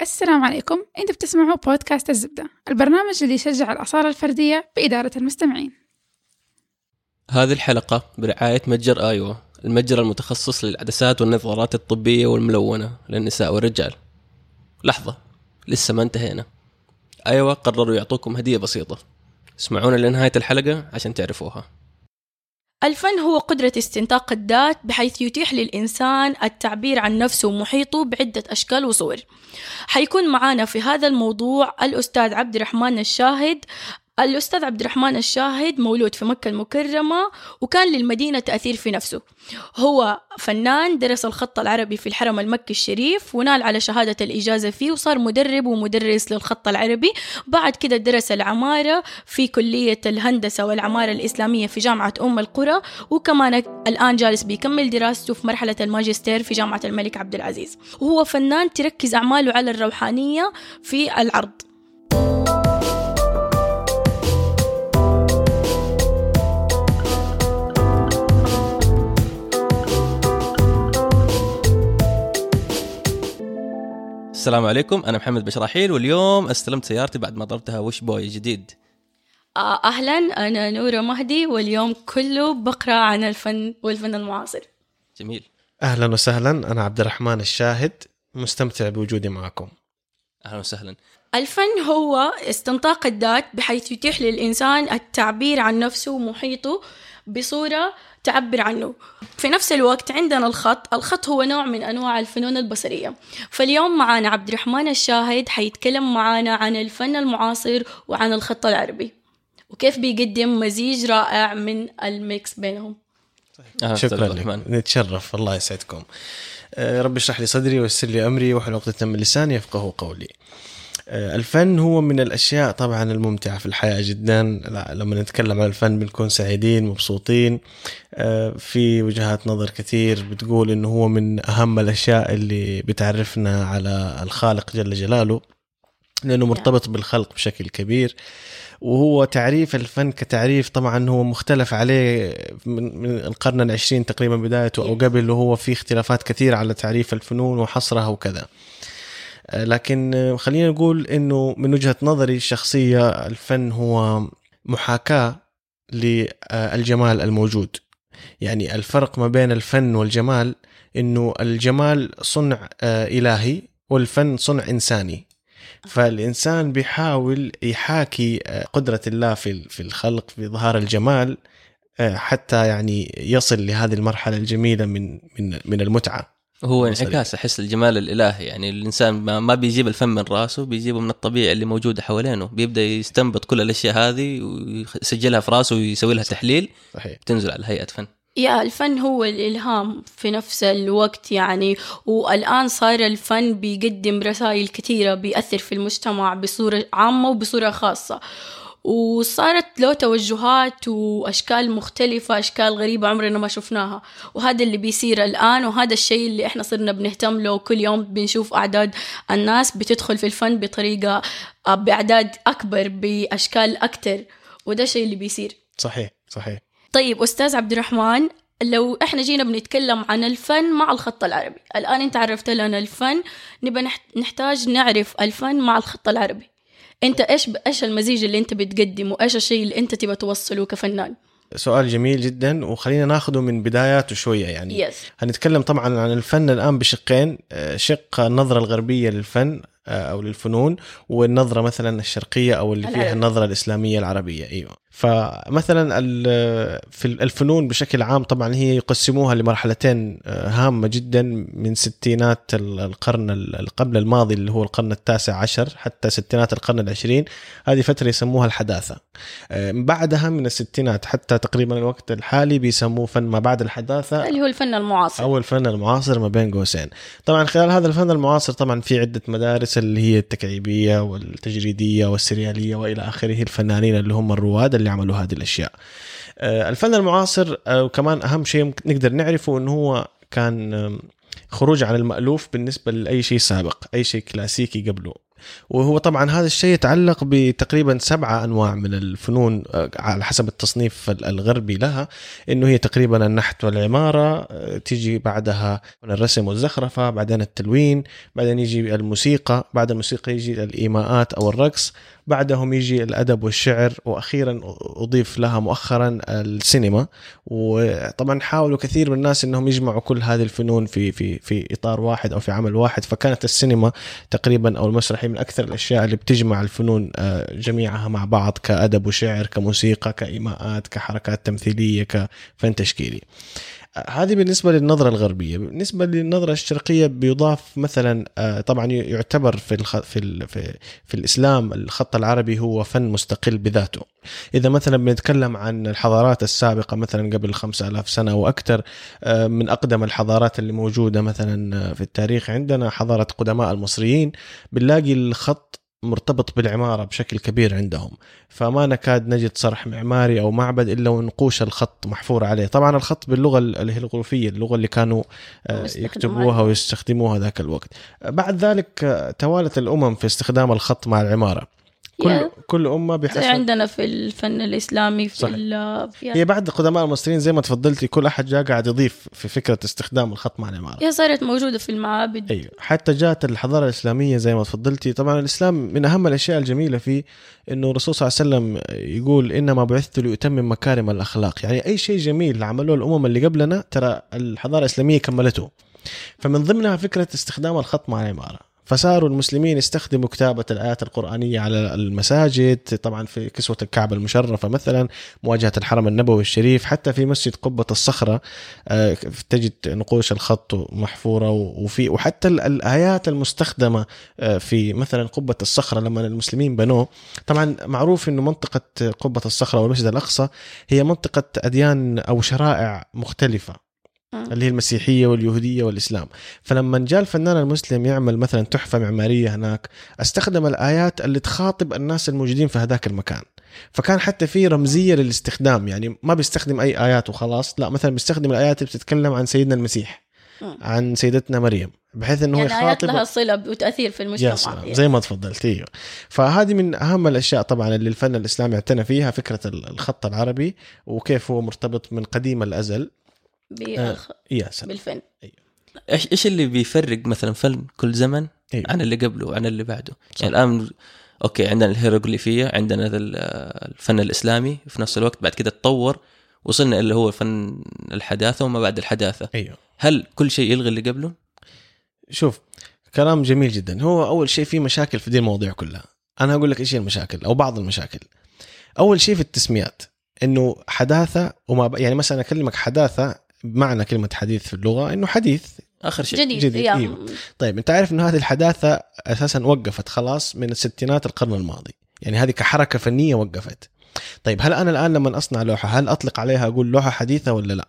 السلام عليكم. أنتم بتسمعوا بودكاست الزبدة البرنامج اللي يشجع الأصالة الفردية بإدارة المستمعين. هذه الحلقة برعاية متجر آيوة المتجر المتخصص للعدسات والنظارات الطبية والملونة للنساء والرجال. لحظة لسه ما انتهينا. آيوة قرروا يعطوكم هدية بسيطة. اسمعونا لنهاية الحلقة عشان تعرفوها. الفن هو قدرة استنطاق الذات بحيث يتيح للإنسان التعبير عن نفسه ومحيطه بعدة أشكال وصور. حيكون معانا في هذا الموضوع الأستاذ عبد الرحمن الشاهد الأستاذ عبد الرحمن الشاهد مولود في مكة المكرمة وكان للمدينة تأثير في نفسه. هو فنان درس الخط العربي في الحرم المكي الشريف ونال على شهادة الإجازة فيه وصار مدرب ومدرس للخط العربي. بعد كده درس العمارة في كلية الهندسة والعمارة الإسلامية في جامعة أم القرى وكمان الآن جالس بيكمل دراسته في مرحلة الماجستير في جامعة الملك عبد العزيز. وهو فنان تركز أعماله على الروحانية في العرض. السلام عليكم. أنا محمد بشراحيل واليوم استلمت سيارتي بعد ما ضربتها وش بوي جديد. آه، أهلا. أنا نورة مهدي واليوم كله بقرأ عن الفن والفن المعاصر. جميل. أهلا وسهلا. أنا عبد الرحمن الشاهد مستمتع بوجودي معكم. أهلا وسهلا. الفن هو استنطاق الذات بحيث يتيح للإنسان التعبير عن نفسه ومحيطه بصورة تعبر عنه. في نفس الوقت عندنا الخط الخط هو نوع من أنواع الفنون البصرية. فاليوم معانا عبد الرحمن الشاهد حيتكلم معانا عن الفن المعاصر وعن الخط العربي. وكيف بيقدم مزيج رائع من الميكس بينهم. أستاذ شكرا لك. نتشرف. الله يسعدكم. آه، رب اشرح لي صدري ويسر لي أمري واحلل عقدة من لساني يفقه قولي. آه، الفن هو من الأشياء طبعا الممتعة في الحياة جدا. لما نتكلم عن الفن بنكون سعيدين مبسوطين. آه، في وجهات نظر كثير بتقول إنه هو من أهم الأشياء اللي بتعرفنا على الخالق جل جلاله لأنه مرتبط بالخلق بشكل كبير. وهو تعريف الفن كتعريف طبعا هو مختلف عليه من, من القرن العشرين تقريبا بدايته أو. قبل وهو في اختلافات كثيرة على تعريف الفنون وحصرها وكذا. آه، لكن آه، خلينا نقول إنه من وجهة نظري الشخصية الفن هو محاكاة للجمال الموجود. يعني الفرق ما بين الفن والجمال إنه الجمال صنع آه، إلهي والفن صنع إنساني. فالإنسان بيحاول يحاكي آه، قدرة الله في في الخلق في إظهار الجمال آه، حتى يعني يصل لهذه المرحلة الجميلة من من من المتعة. هو. انعكاس أحس الجمال الإلهي يعني الإنسان ما, ما بيجيب الفن من رأسه بيجيبه من الطبيعة اللي موجودة حوالينه. بيبدأ يستنبط كل الأشياء هذه ويسجلها في رأسه ويسوي لها تحليل صحيح. تنزل على هيئة فن. يا الفن هو الإلهام في نفس الوقت يعني. والآن صار الفن بيقدم رسائل كثيرة بيأثر في المجتمع بصورة عامة وبصورة خاصة. وصارت له توجهات وأشكال مختلفة أشكال غريبة عمرنا ما شفناها. وهذا اللي بيصير الآن وهذا الشيء اللي إحنا صرنا بنهتم له كل يوم بنشوف أعداد الناس بتدخل في الفن بطريقة آه، بأعداد أكبر بأشكال أكتر. وده الشيء اللي بيصير. صحيح صحيح. طيب أستاذ عبد الرحمن لو إحنا جينا بنتكلم عن الفن مع الخط العربي. الآن أنت عرفت لنا الفن نبقى نحت- نحتاج نعرف الفن مع الخط العربي. أنت إيش. إيش المزيج اللي أنت بتقدمه؟ إيش الشيء اللي أنت تبى توصله كفنان؟ سؤال جميل جدا وخلينا ناخذه من بداياته شوية يعني. يس هنتكلم طبعا عن الفن الآن بشقين آه، شق النظرة الغربية للفن آه، أو للفنون والنظرة مثلا الشرقية أو اللي فيها العربية. النظرة الإسلامية العربية. أيوه. فمثلا في الفنون بشكل عام طبعا هي يقسموها لمرحلتين آه، هامة جدا من ستينات ال- القرن ال- قبل الماضي اللي هو القرن التاسع عشر حتى ستينات القرن العشرين. هذه فترة يسموها الحداثة. آه، بعدها من الستينات حتى تقريبا الوقت الحالي بيسموه فن ما بعد الحداثة اللي هو الفن المعاصر. أو الفن المعاصر ما بين قوسين. طبعا خلال هذا الفن المعاصر طبعا في عدة مدارس اللي هي التكعيبية والتجريدية والسريالية وإلى آخره الفنانين اللي هم الرواد اللي عملوا هذه الأشياء. آه، الفن المعاصر آه، وكمان أهم شيء نقدر نعرفه إنه هو كان خروج عن المألوف بالنسبة لأي شيء سابق أي شيء كلاسيكي قبله. وهو طبعا هذا الشيء يتعلق بتقريبا سبعة أنواع من الفنون آه، على حسب التصنيف الغربي لها إنه هي تقريبا النحت والعمارة آه، تيجي بعدها الرسم والزخرفة بعدين التلوين بعدين يجي الموسيقى بعد الموسيقى يجي الإيماءات أو الرقص بعدهم يجي الأدب والشعر وأخيرا أضيف لها مؤخرا السينما. وطبعا حاولوا كثير من الناس أنهم يجمعوا كل هذه الفنون في في في إطار واحد أو في عمل واحد فكانت السينما تقريبا أو المسرحي من أكثر الأشياء اللي بتجمع الفنون آه، جميعها مع بعض كأدب وشعر كموسيقى كإيماءات كحركات تمثيلية كفن تشكيلي. هذه بالنسبة للنظرة الغربية. بالنسبة للنظرة الشرقية بيضاف مثلا آه، طبعا يعتبر في الخ... في في, في الإسلام الخط العربي هو فن مستقل بذاته. إذا مثلا بنتكلم عن الحضارات السابقة مثلا قبل خمسة ألاف سنة وأكثر آه، من أقدم الحضارات اللي موجودة مثلا في التاريخ عندنا حضارة قدماء المصريين بنلاقي الخط مرتبط بالعمارة بشكل كبير عندهم. فما نكاد نجد صرح معماري أو معبد إلا ونقوش الخط محفور عليه. طبعا الخط باللغة الهيروغليفية اللغة اللي كانوا آه، يكتبوها ويستخدموها ذاك الوقت. بعد ذلك آه، توالت الأمم في استخدام الخط مع العمارة. كل yeah. كل أمة بحسب عندنا في الفن الإسلامي في في هي بعد قدماء المصريين زي ما تفضلتي كل أحد جاء قاعد يضيف في فكرة استخدام الخط مع العماره هي صارت موجودة في المعابد. أيوه. حتى جاءت الحضارة الإسلامية زي ما تفضلتي. طبعا الإسلام من أهم الأشياء الجميلة فيه إنه الرسول صلى الله عليه وسلم يقول إنما بعثت لأتمم مكارم الأخلاق. يعني أي شيء جميل عملوه الأمم اللي قبلنا ترى الحضارة الإسلامية كملته. فمن ضمنها فكرة استخدام الخط مع العماره فصاروا المسلمين يستخدموا كتابة الآيات القرآنية على المساجد طبعا في كسوة الكعبة المشرفة مثلا مواجهة الحرم النبوي الشريف حتى في مسجد قبة الصخرة آه، تجد نقوش الخط محفورة وفي وحتى الآيات المستخدمة آه، في مثلا قبة الصخرة لما المسلمين بنوه. طبعا معروف أنه منطقة قبة الصخرة والمسجد الأقصى هي منطقة أديان أو شرائع مختلفة. اللي هي المسيحية واليهودية والإسلام. فلما جاء الفنان المسلم يعمل مثلا تحفة معمارية هناك استخدم الآيات اللي تخاطب الناس الموجودين في هذاك المكان. فكان حتى في رمزية للاستخدام يعني ما بيستخدم أي آيات وخلاص لا مثلا بيستخدم الآيات اللي بتتكلم عن سيدنا المسيح عن سيدتنا مريم بحيث إنه يعني يخاطب لها صلة وتأثير في المجتمع. يعني. زي ما تفضلت إيوه. فهذه من أهم الأشياء طبعا اللي الفن الإسلامي اعتنى فيها فكرة الخط العربي وكيف هو مرتبط من قديم الأزل. بأخ... آه بالفن أيوه. إيش إيش اللي بيفرق مثلا فن كل زمن أيوه. عن اللي قبله وعن اللي بعده صح. يعني الآن أوكي عندنا الهيروغليفية عندنا الفن الإسلامي في نفس الوقت بعد كده تطور وصلنا اللي هو فن الحداثة وما بعد الحداثة أيوه هل كل شيء يلغي اللي قبله؟ شوف كلام جميل جدا هو أول شيء في مشاكل في دي المواضيع كلها أنا أقول لك إيش هي المشاكل أو بعض المشاكل أول شيء في التسميات إنه حداثة وما يعني مثلا أكلمك حداثة معنى كلمة حديث في اللغة إنه حديث. آخر شيء. جديد, جديد. إيوه. طيب أنت عارف إنه هذه الحداثة أساسا وقفت خلاص من الستينات القرن الماضي. يعني هذه كحركة فنية وقفت. طيب هل أنا الآن لما أصنع لوحة هل أطلق عليها أقول لوحة حديثة ولا لا؟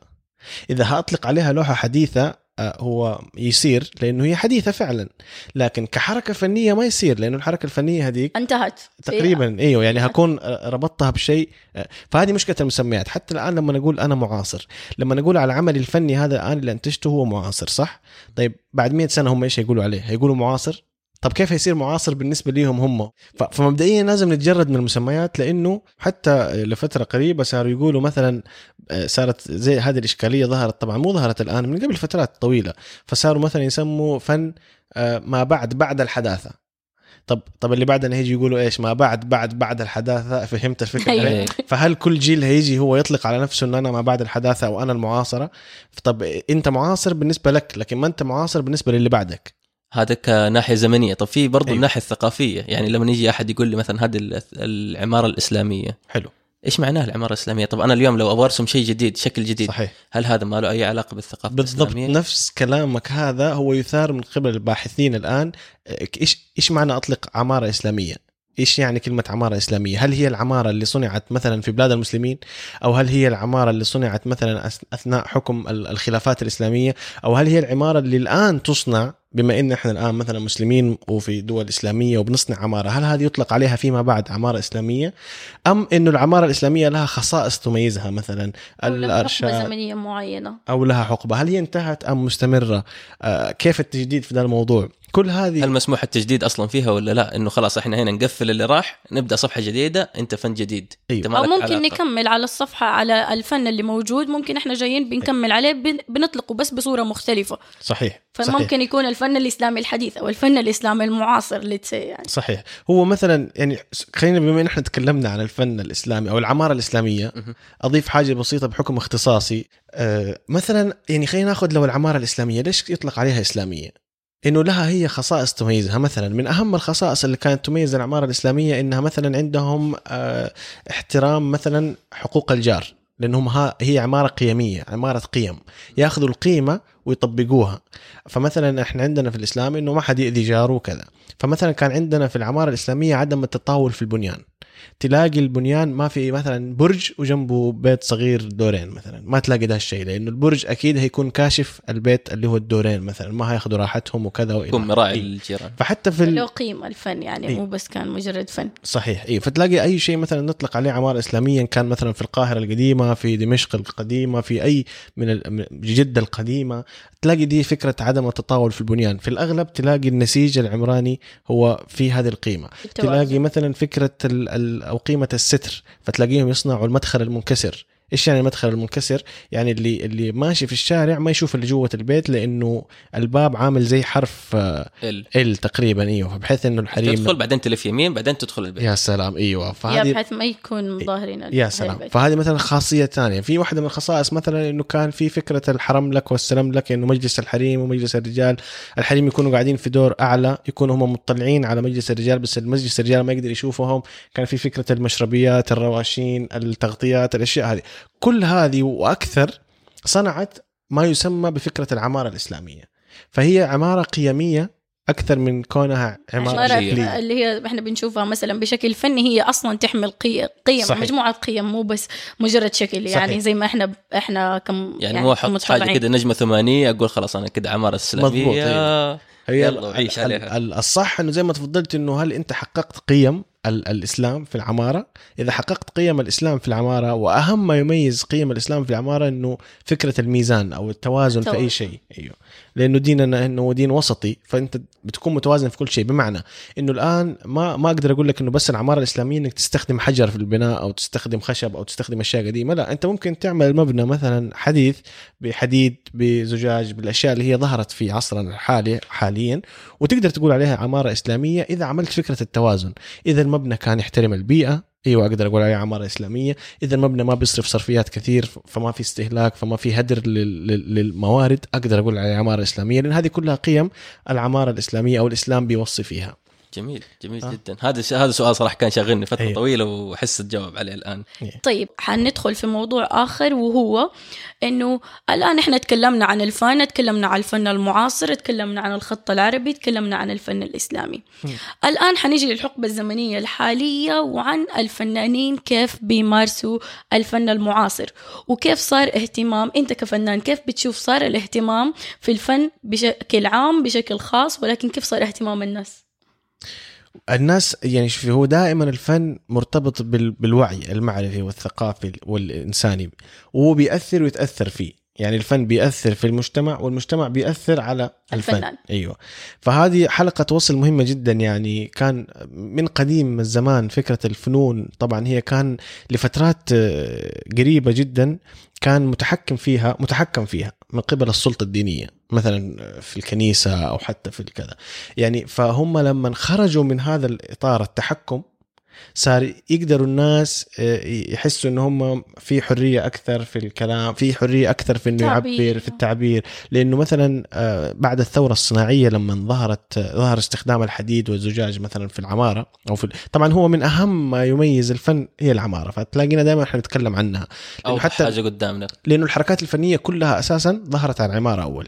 إذا هأطلق عليها لوحة حديثة هو يصير لأنه هي حديثة فعلا. لكن كحركة فنية ما يصير لأنه الحركة الفنية هذيك انتهت. تقريبا إيوه يعني هكون ربطتها بشيء آه، فهذه مشكلة المسميات. حتى الآن لما نقول أنا معاصر لما نقول على عملي الفني هذا الآن اللي أنتجته هو معاصر صح؟ طيب بعد 100 سنة هم إيش يقولوا عليه؟ هيقولوا معاصر؟ طب كيف يصير معاصر بالنسبة ليهم هم؟ فمبدئيا لازم نتجرد من المسميات لأنه حتى لفترة قريبة صاروا يقولوا مثلا آه، صارت زي هذه الإشكالية ظهرت طبعا مو ظهرت الآن من قبل فترات طويلة فصاروا مثلا يسموا فن آه، ما بعد بعد الحداثة. طب طب اللي بعدنا هيجي يقولوا إيش؟ ما بعد بعد بعد الحداثة فهمت الفكرة؟ أيوة. فهل كل جيل هيجي هو يطلق على نفسه إن أنا ما بعد الحداثة أو أنا المعاصرة؟ طب أنت معاصر بالنسبة لك لكن ما أنت معاصر بالنسبة للي بعدك. هذا كناحية زمنية طب في برضه أيوه. الناحيه الثقافيه يعني لما يجي أحد يقول لي مثلا هذه العمارة الإسلامية حلو إيش معناه العمارة الإسلامية؟ طب أنا اليوم لو أبغى أرسم شيء جديد شكل جديد صحيح هل هذا ما له أي علاقة بالثقافة بالضبط الإسلامية؟ نفس كلامك هذا هو يثار من قبل الباحثين الآن إيش إيش معنى أطلق عمارة إسلامية؟ إيش يعني كلمة عمارة إسلامية؟ هل هي العمارة اللي صنعت مثلا في بلاد المسلمين؟ أو هل هي العمارة اللي صنعت مثلا أثناء حكم الخلافات الإسلامية؟ أو هل هي العمارة اللي الآن تصنع بما إن إحنا الآن مثلا مسلمين وفي دول إسلامية وبنصنع عمارة، هل هذه يطلق عليها فيما بعد عمارة إسلامية؟ أم إنه العمارة الإسلامية لها خصائص تميزها مثلا الارشاد حقبة زمنية معينة أو لها حقبة، هل هي انتهت أم مستمرة؟ آه كيف التجديد في ذا الموضوع؟ كل هذه هل مسموح التجديد أصلا فيها ولا لا إنه خلاص إحنا هنا نقفل اللي راح نبدأ صفحة جديدة أنت فن جديد أيوة. أنت ما أو ممكن علاقة. نكمل على الصفحة على الفن اللي موجود ممكن إحنا جايين بنكمل عليه بن- بنطلقه بس بصورة مختلفة صحيح صحيح فممكن يكون الفن الإسلامي الحديث أو الفن الإسلامي المعاصر say يعني صحيح هو مثلا يعني خلينا بما إن إحنا تكلمنا عن الفن الإسلامي أو العمارة الإسلامية. أضيف حاجة بسيطة بحكم اختصاصي آه مثلا يعني خلينا ناخذ لو العمارة الإسلامية ليش يطلق عليها إسلامية؟ إنه لها هي خصائص تميزها. مثلا من أهم الخصائص اللي كانت تميز العماره الإسلامية إنها مثلا عندهم آه احترام مثلا حقوق الجار لأنهم هي عمارة قيمية عمارة قيم. يأخذوا القيمة ويطبقوها. فمثلا إحنا عندنا في الإسلام إنه ما حد يأذي جاره وكذا. فمثلا كان عندنا في العمارة الإسلامية عدم التطاول في البنيان. تلاقي البنيان ما في مثلا برج وجنبه بيت صغير دورين مثلا. ما تلاقي ده الشيء لأنه البرج أكيد هيكون كاشف البيت اللي هو الدورين مثلا. ما هياخذوا راحتهم وكذا وإلى يكون مراعي. للجيران فحتى في. له قيمة الفن يعني إيه. مو بس كان مجرد فن. صحيح. اي فتلاقي أي شيء مثلا نطلق عليه عمارة اسلاميه كان مثلا في القاهرة القديمة في دمشق القديمة في أي من ال- من جدة القديمة تلاقي دي فكرة عدم التطاول في البنيان. في الأغلب تلاقي النسيج العمراني هو في هذه القيمة. التوازن. تلاقي مثلا فكرة ال ال أو قيمة الستر فتلاقيهم يصنعوا المدخل المنكسر. إيش يعني المدخل المنكسر يعني اللي اللي ماشي في الشارع ما يشوف اللي جوة البيت لأنه الباب عامل زي حرف ال. ال تقريبا إيوه. فبحيث إنه الحريم تدخل بعدين تلف يمين بعدين تدخل البيت. يا سلام إيوه. يا فهذه بحيث ما يكون ظاهرين ال- يا سلام. فهذه مثلا خاصية ثانية. في واحدة من الخصائص مثلا إنه كان في فكرة الحرم لك والسلام لك إنه مجلس الحريم ومجلس الرجال. الحريم يكونوا قاعدين في دور أعلى يكونوا هم مطلعين على مجلس الرجال بس المجلس الرجال ما يقدر يشوفهم. كان في فكرة المشربيات الرواشين التغطيات الأشياء هذه. كل هذه وأكثر صنعت ما يسمى بفكرة العمارة الإسلامية فهي عمارة قيمية أكثر من كونها عمارة شكليه اللي هي إحنا بنشوفها مثلا بشكل فني هي أصلا تحمل قي- قيم صحيح. مجموعة قيم مو بس مجرد شكل يعني صحيح. زي ما إحنا إحنا كم يعني مو أحط حاجة. كده نجمة ثمانية أقول خلاص أنا كده عمارة إسلامية مضبوط، أيوة. هي يلا ال- عليها. ال- الصح إنه زي ما تفضلت إنه هل أنت حققت قيم ال- الإسلام في العمارة إذا حققت قيم الإسلام في العمارة وأهم ما يميز قيم الإسلام في العمارة إنه فكرة الميزان أو التوازن في أي التوازن. شيء أيوه لأنه ديننا انه دين وسطي فأنت بتكون متوازن في كل شيء. بمعنى إنه الآن ما ما أقدر أقول لك إنه بس العمارة الإسلامية إنك تستخدم حجر في البناء أو تستخدم خشب أو تستخدم أشياء قديمة لا أنت ممكن تعمل مبنى مثلا حديث بحديد بزجاج بالأشياء اللي هي ظهرت في عصرنا الحالي حاليا وتقدر تقول عليها عمارة إسلامية إذا عملت فكرة التوازن. إذا المبنى كان يحترم البيئة إيوه أقدر أقول عليها عمارة إسلامية. إذا المبنى ما بيصرف صرفيات كثير فما في استهلاك فما في هدر لل- لل- للموارد أقدر أقول عليها عمارة إسلامية. لأن هذه كلها قيم العمارة الإسلامية أو الإسلام بيوصي فيها. جميل جميل آه. جدا هذا هذا سؤال صراحة كان شاغلني فترة أيوة. طويلة واحس تجاوب عليه الآن طيب حندخل في موضوع آخر وهو إنه الآن إحنا تكلمنا عن الفن تكلمنا عن الفن المعاصر تكلمنا عن الخط العربي تكلمنا عن الفن الإسلامي م. الآن حنيجي للحقبة الزمنية الحالية وعن الفنانين كيف بيمارسوا الفن المعاصر وكيف صار اهتمام أنت كفنان كيف بتشوف صار الاهتمام في الفن بشكل عام بشكل خاص ولكن كيف صار اهتمام الناس الناس يعني شوفي هو دائما الفن مرتبط بال- بالوعي المعرفي والثقافي والإنساني وهو بيأثر ويتأثر فيه. يعني الفن بيأثر في المجتمع والمجتمع بيأثر على الفن. الفنان. أيوه. فهذه حلقة وصل مهمة جدا يعني كان من قديم الزمان فكرة الفنون. طبعا هي كان لفترات آه، قريبة جدا كان متحكم فيها متحكم فيها من قبل السلطة الدينية مثلا في الكنيسة أو حتى في الكذا. يعني فهم لما خرجوا من هذا الإطار التحكم صار يقدروا الناس آه، يحسوا إن هم في حرية أكثر في الكلام في حرية أكثر في إنه. يعبر في التعبير. لأنه مثلا آه، بعد الثورة الصناعية لما ظهرت آه، ظهر استخدام الحديد والزجاج مثلا في العمارة أو في طبعا هو من أهم ما يميز الفن هي العمارة فتلاقينا دائما إحنا نتكلم عنها. أو لأنه حتى حاجة قدامنا. لأنه الحركات الفنية كلها أساسا ظهرت على العمارة أول.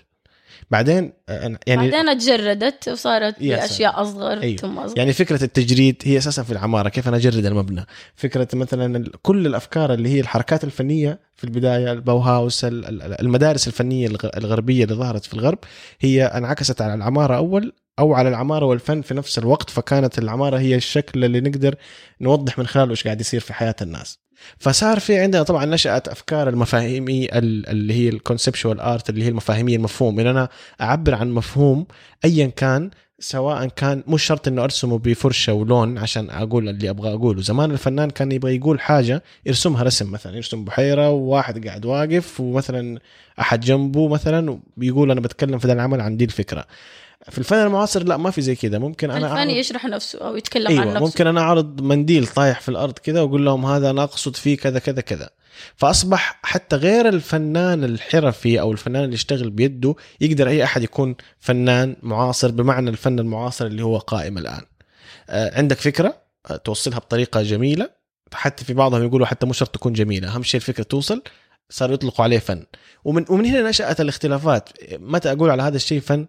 بعدين آه، يعني بعدين تجردت وصارت يا بأشياء أصغر أيوة. ثم أصغر. يعني فكرة التجريد هي أساسا في العمارة كيف أنا أجرد المبنى؟ فكرة مثلا كل الأفكار اللي هي الحركات الفنية في البداية البوهاوس ال- ال- المدارس الفنية الغ- الغربية اللي ظهرت في الغرب هي انعكست على العمارة أول أو على العمارة والفن في نفس الوقت فكانت العمارة هي الشكل اللي نقدر نوضح من خلاله إيش قاعد يصير في حياة الناس. فصار في عندنا طبعا نشأت أفكار المفاهيمي ال- اللي هي ال conceptual art اللي هي المفاهيمية المفهوم. ان أنا أعبر عن مفهوم ايا كان سواء كان مش شرط إنه أرسمه بفرشة ولون عشان أقول اللي أبغى أقوله. زمان الفنان كان يبغى يقول حاجة يرسمها رسم مثلا يرسم بحيرة وواحد قاعد واقف ومثلا أحد جنبه مثلا بيقول أنا بتكلم في ذا العمل عن دي الفكرة. في الفن المعاصر لا ما في زي كذا. ممكن أنا الفن أعرض- يشرح نفسه أو يتكلم أيوه عن نفسه. ممكن أنا أعرض منديل طايح في الأرض كذا وأقول لهم هذا أنا أقصد فيه كذا كذا كذا. فأصبح حتى غير الفنان الحرفي أو الفنان اللي يشتغل بيده يقدر أي أحد يكون فنان معاصر بمعنى الفن المعاصر اللي هو قائم الآن. آه، عندك فكرة؟ آه، توصلها بطريقة جميلة. حتى في بعضهم يقولوا حتى مش شرط تكون جميلة. أهم شيء الفكرة توصل صاروا يطلقوا عليه فن. ومن ومن هنا نشأت الاختلافات. متى أقول على هذا الشيء فن؟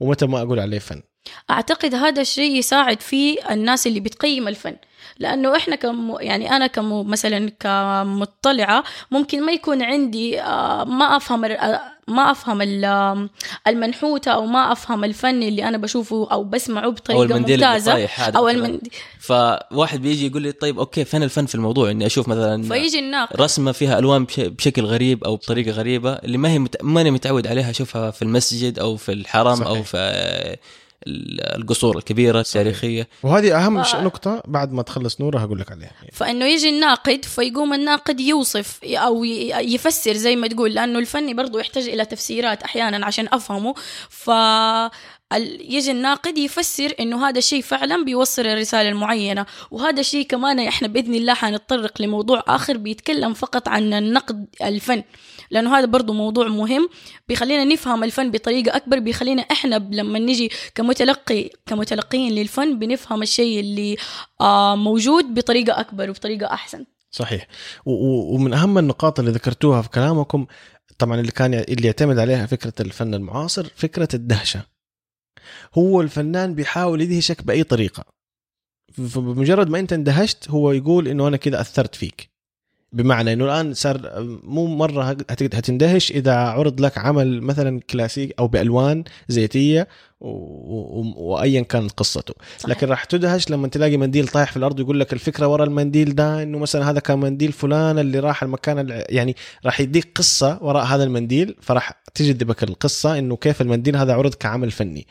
ومتى ما أقول عليه فن. أعتقد هذا الشيء يساعد فيه الناس اللي بتقيم الفن لأنه إحنا كم يعني أنا كم مثلا كمطلعة ممكن ما يكون عندي آه، ما أفهم ال- آه، ما أفهم ال- آه، المنحوتة أو ما أفهم الفن اللي أنا بشوفه أو بسمعه طايح هذا أو مثلاً. المنديل فواحد بيجي يقول لي طيب okay فين الفن في الموضوع إني أشوف مثلا فيجي الناقد رسمة فيها ألوان بش- بشكل غريب أو بطريقة غريبة اللي ما هي مت... ماني متعود عليها أشوفها في المسجد أو في الحرم صحيح. أو في القصور الكبيرة التاريخية. وهذه أهم ف- نقطة بعد ما تخلص نورة هقول لك عليها. فإنه يجي الناقد فيقوم الناقد يوصف أو يفسر زي ما تقول لأنه الفن برضو يحتاج إلى تفسيرات أحيانا عشان أفهمه. ف يجي الناقد يفسر إنه هذا الشيء فعلا بيوصل الرسالة المعينة وهذا الشيء كمان إحنا بإذن الله حنتطرق لموضوع آخر بيتكلم فقط عن النقد الفن لأنه هذا برضو موضوع مهم بيخلينا نفهم الفن بطريقة أكبر بيخلينا إحنا لما نجي كمتلقي كمتلقين للفن بنفهم الشيء اللي آه موجود بطريقة أكبر وبطريقة أحسن. صحيح. ومن أهم النقاط اللي ذكرتوها في كلامكم طبعا اللي كان اللي يعتمد عليها فكرة الفن المعاصر فكرة الدهشة. هو الفنان بيحاول يدهشك بأي طريقة. فبمجرد ما أنت اندهشت هو يقول إنه أنا كذا أثرت فيك. بمعنى إنه الآن صار مو مرة هت- هتندهش إذا عرض لك عمل مثلا كلاسيك أو بألوان زيتية وايا كانت قصته صحيح. لكن راح تدهش لما تلاقي منديل طايح في الأرض يقول لك الفكرة ورا المنديل ده إنه مثلا هذا كان منديل فلان اللي راح المكان يعني راح يديك قصة وراء هذا المنديل فراح تجذبك القصة إنه كيف المنديل هذا عرض كعمل فني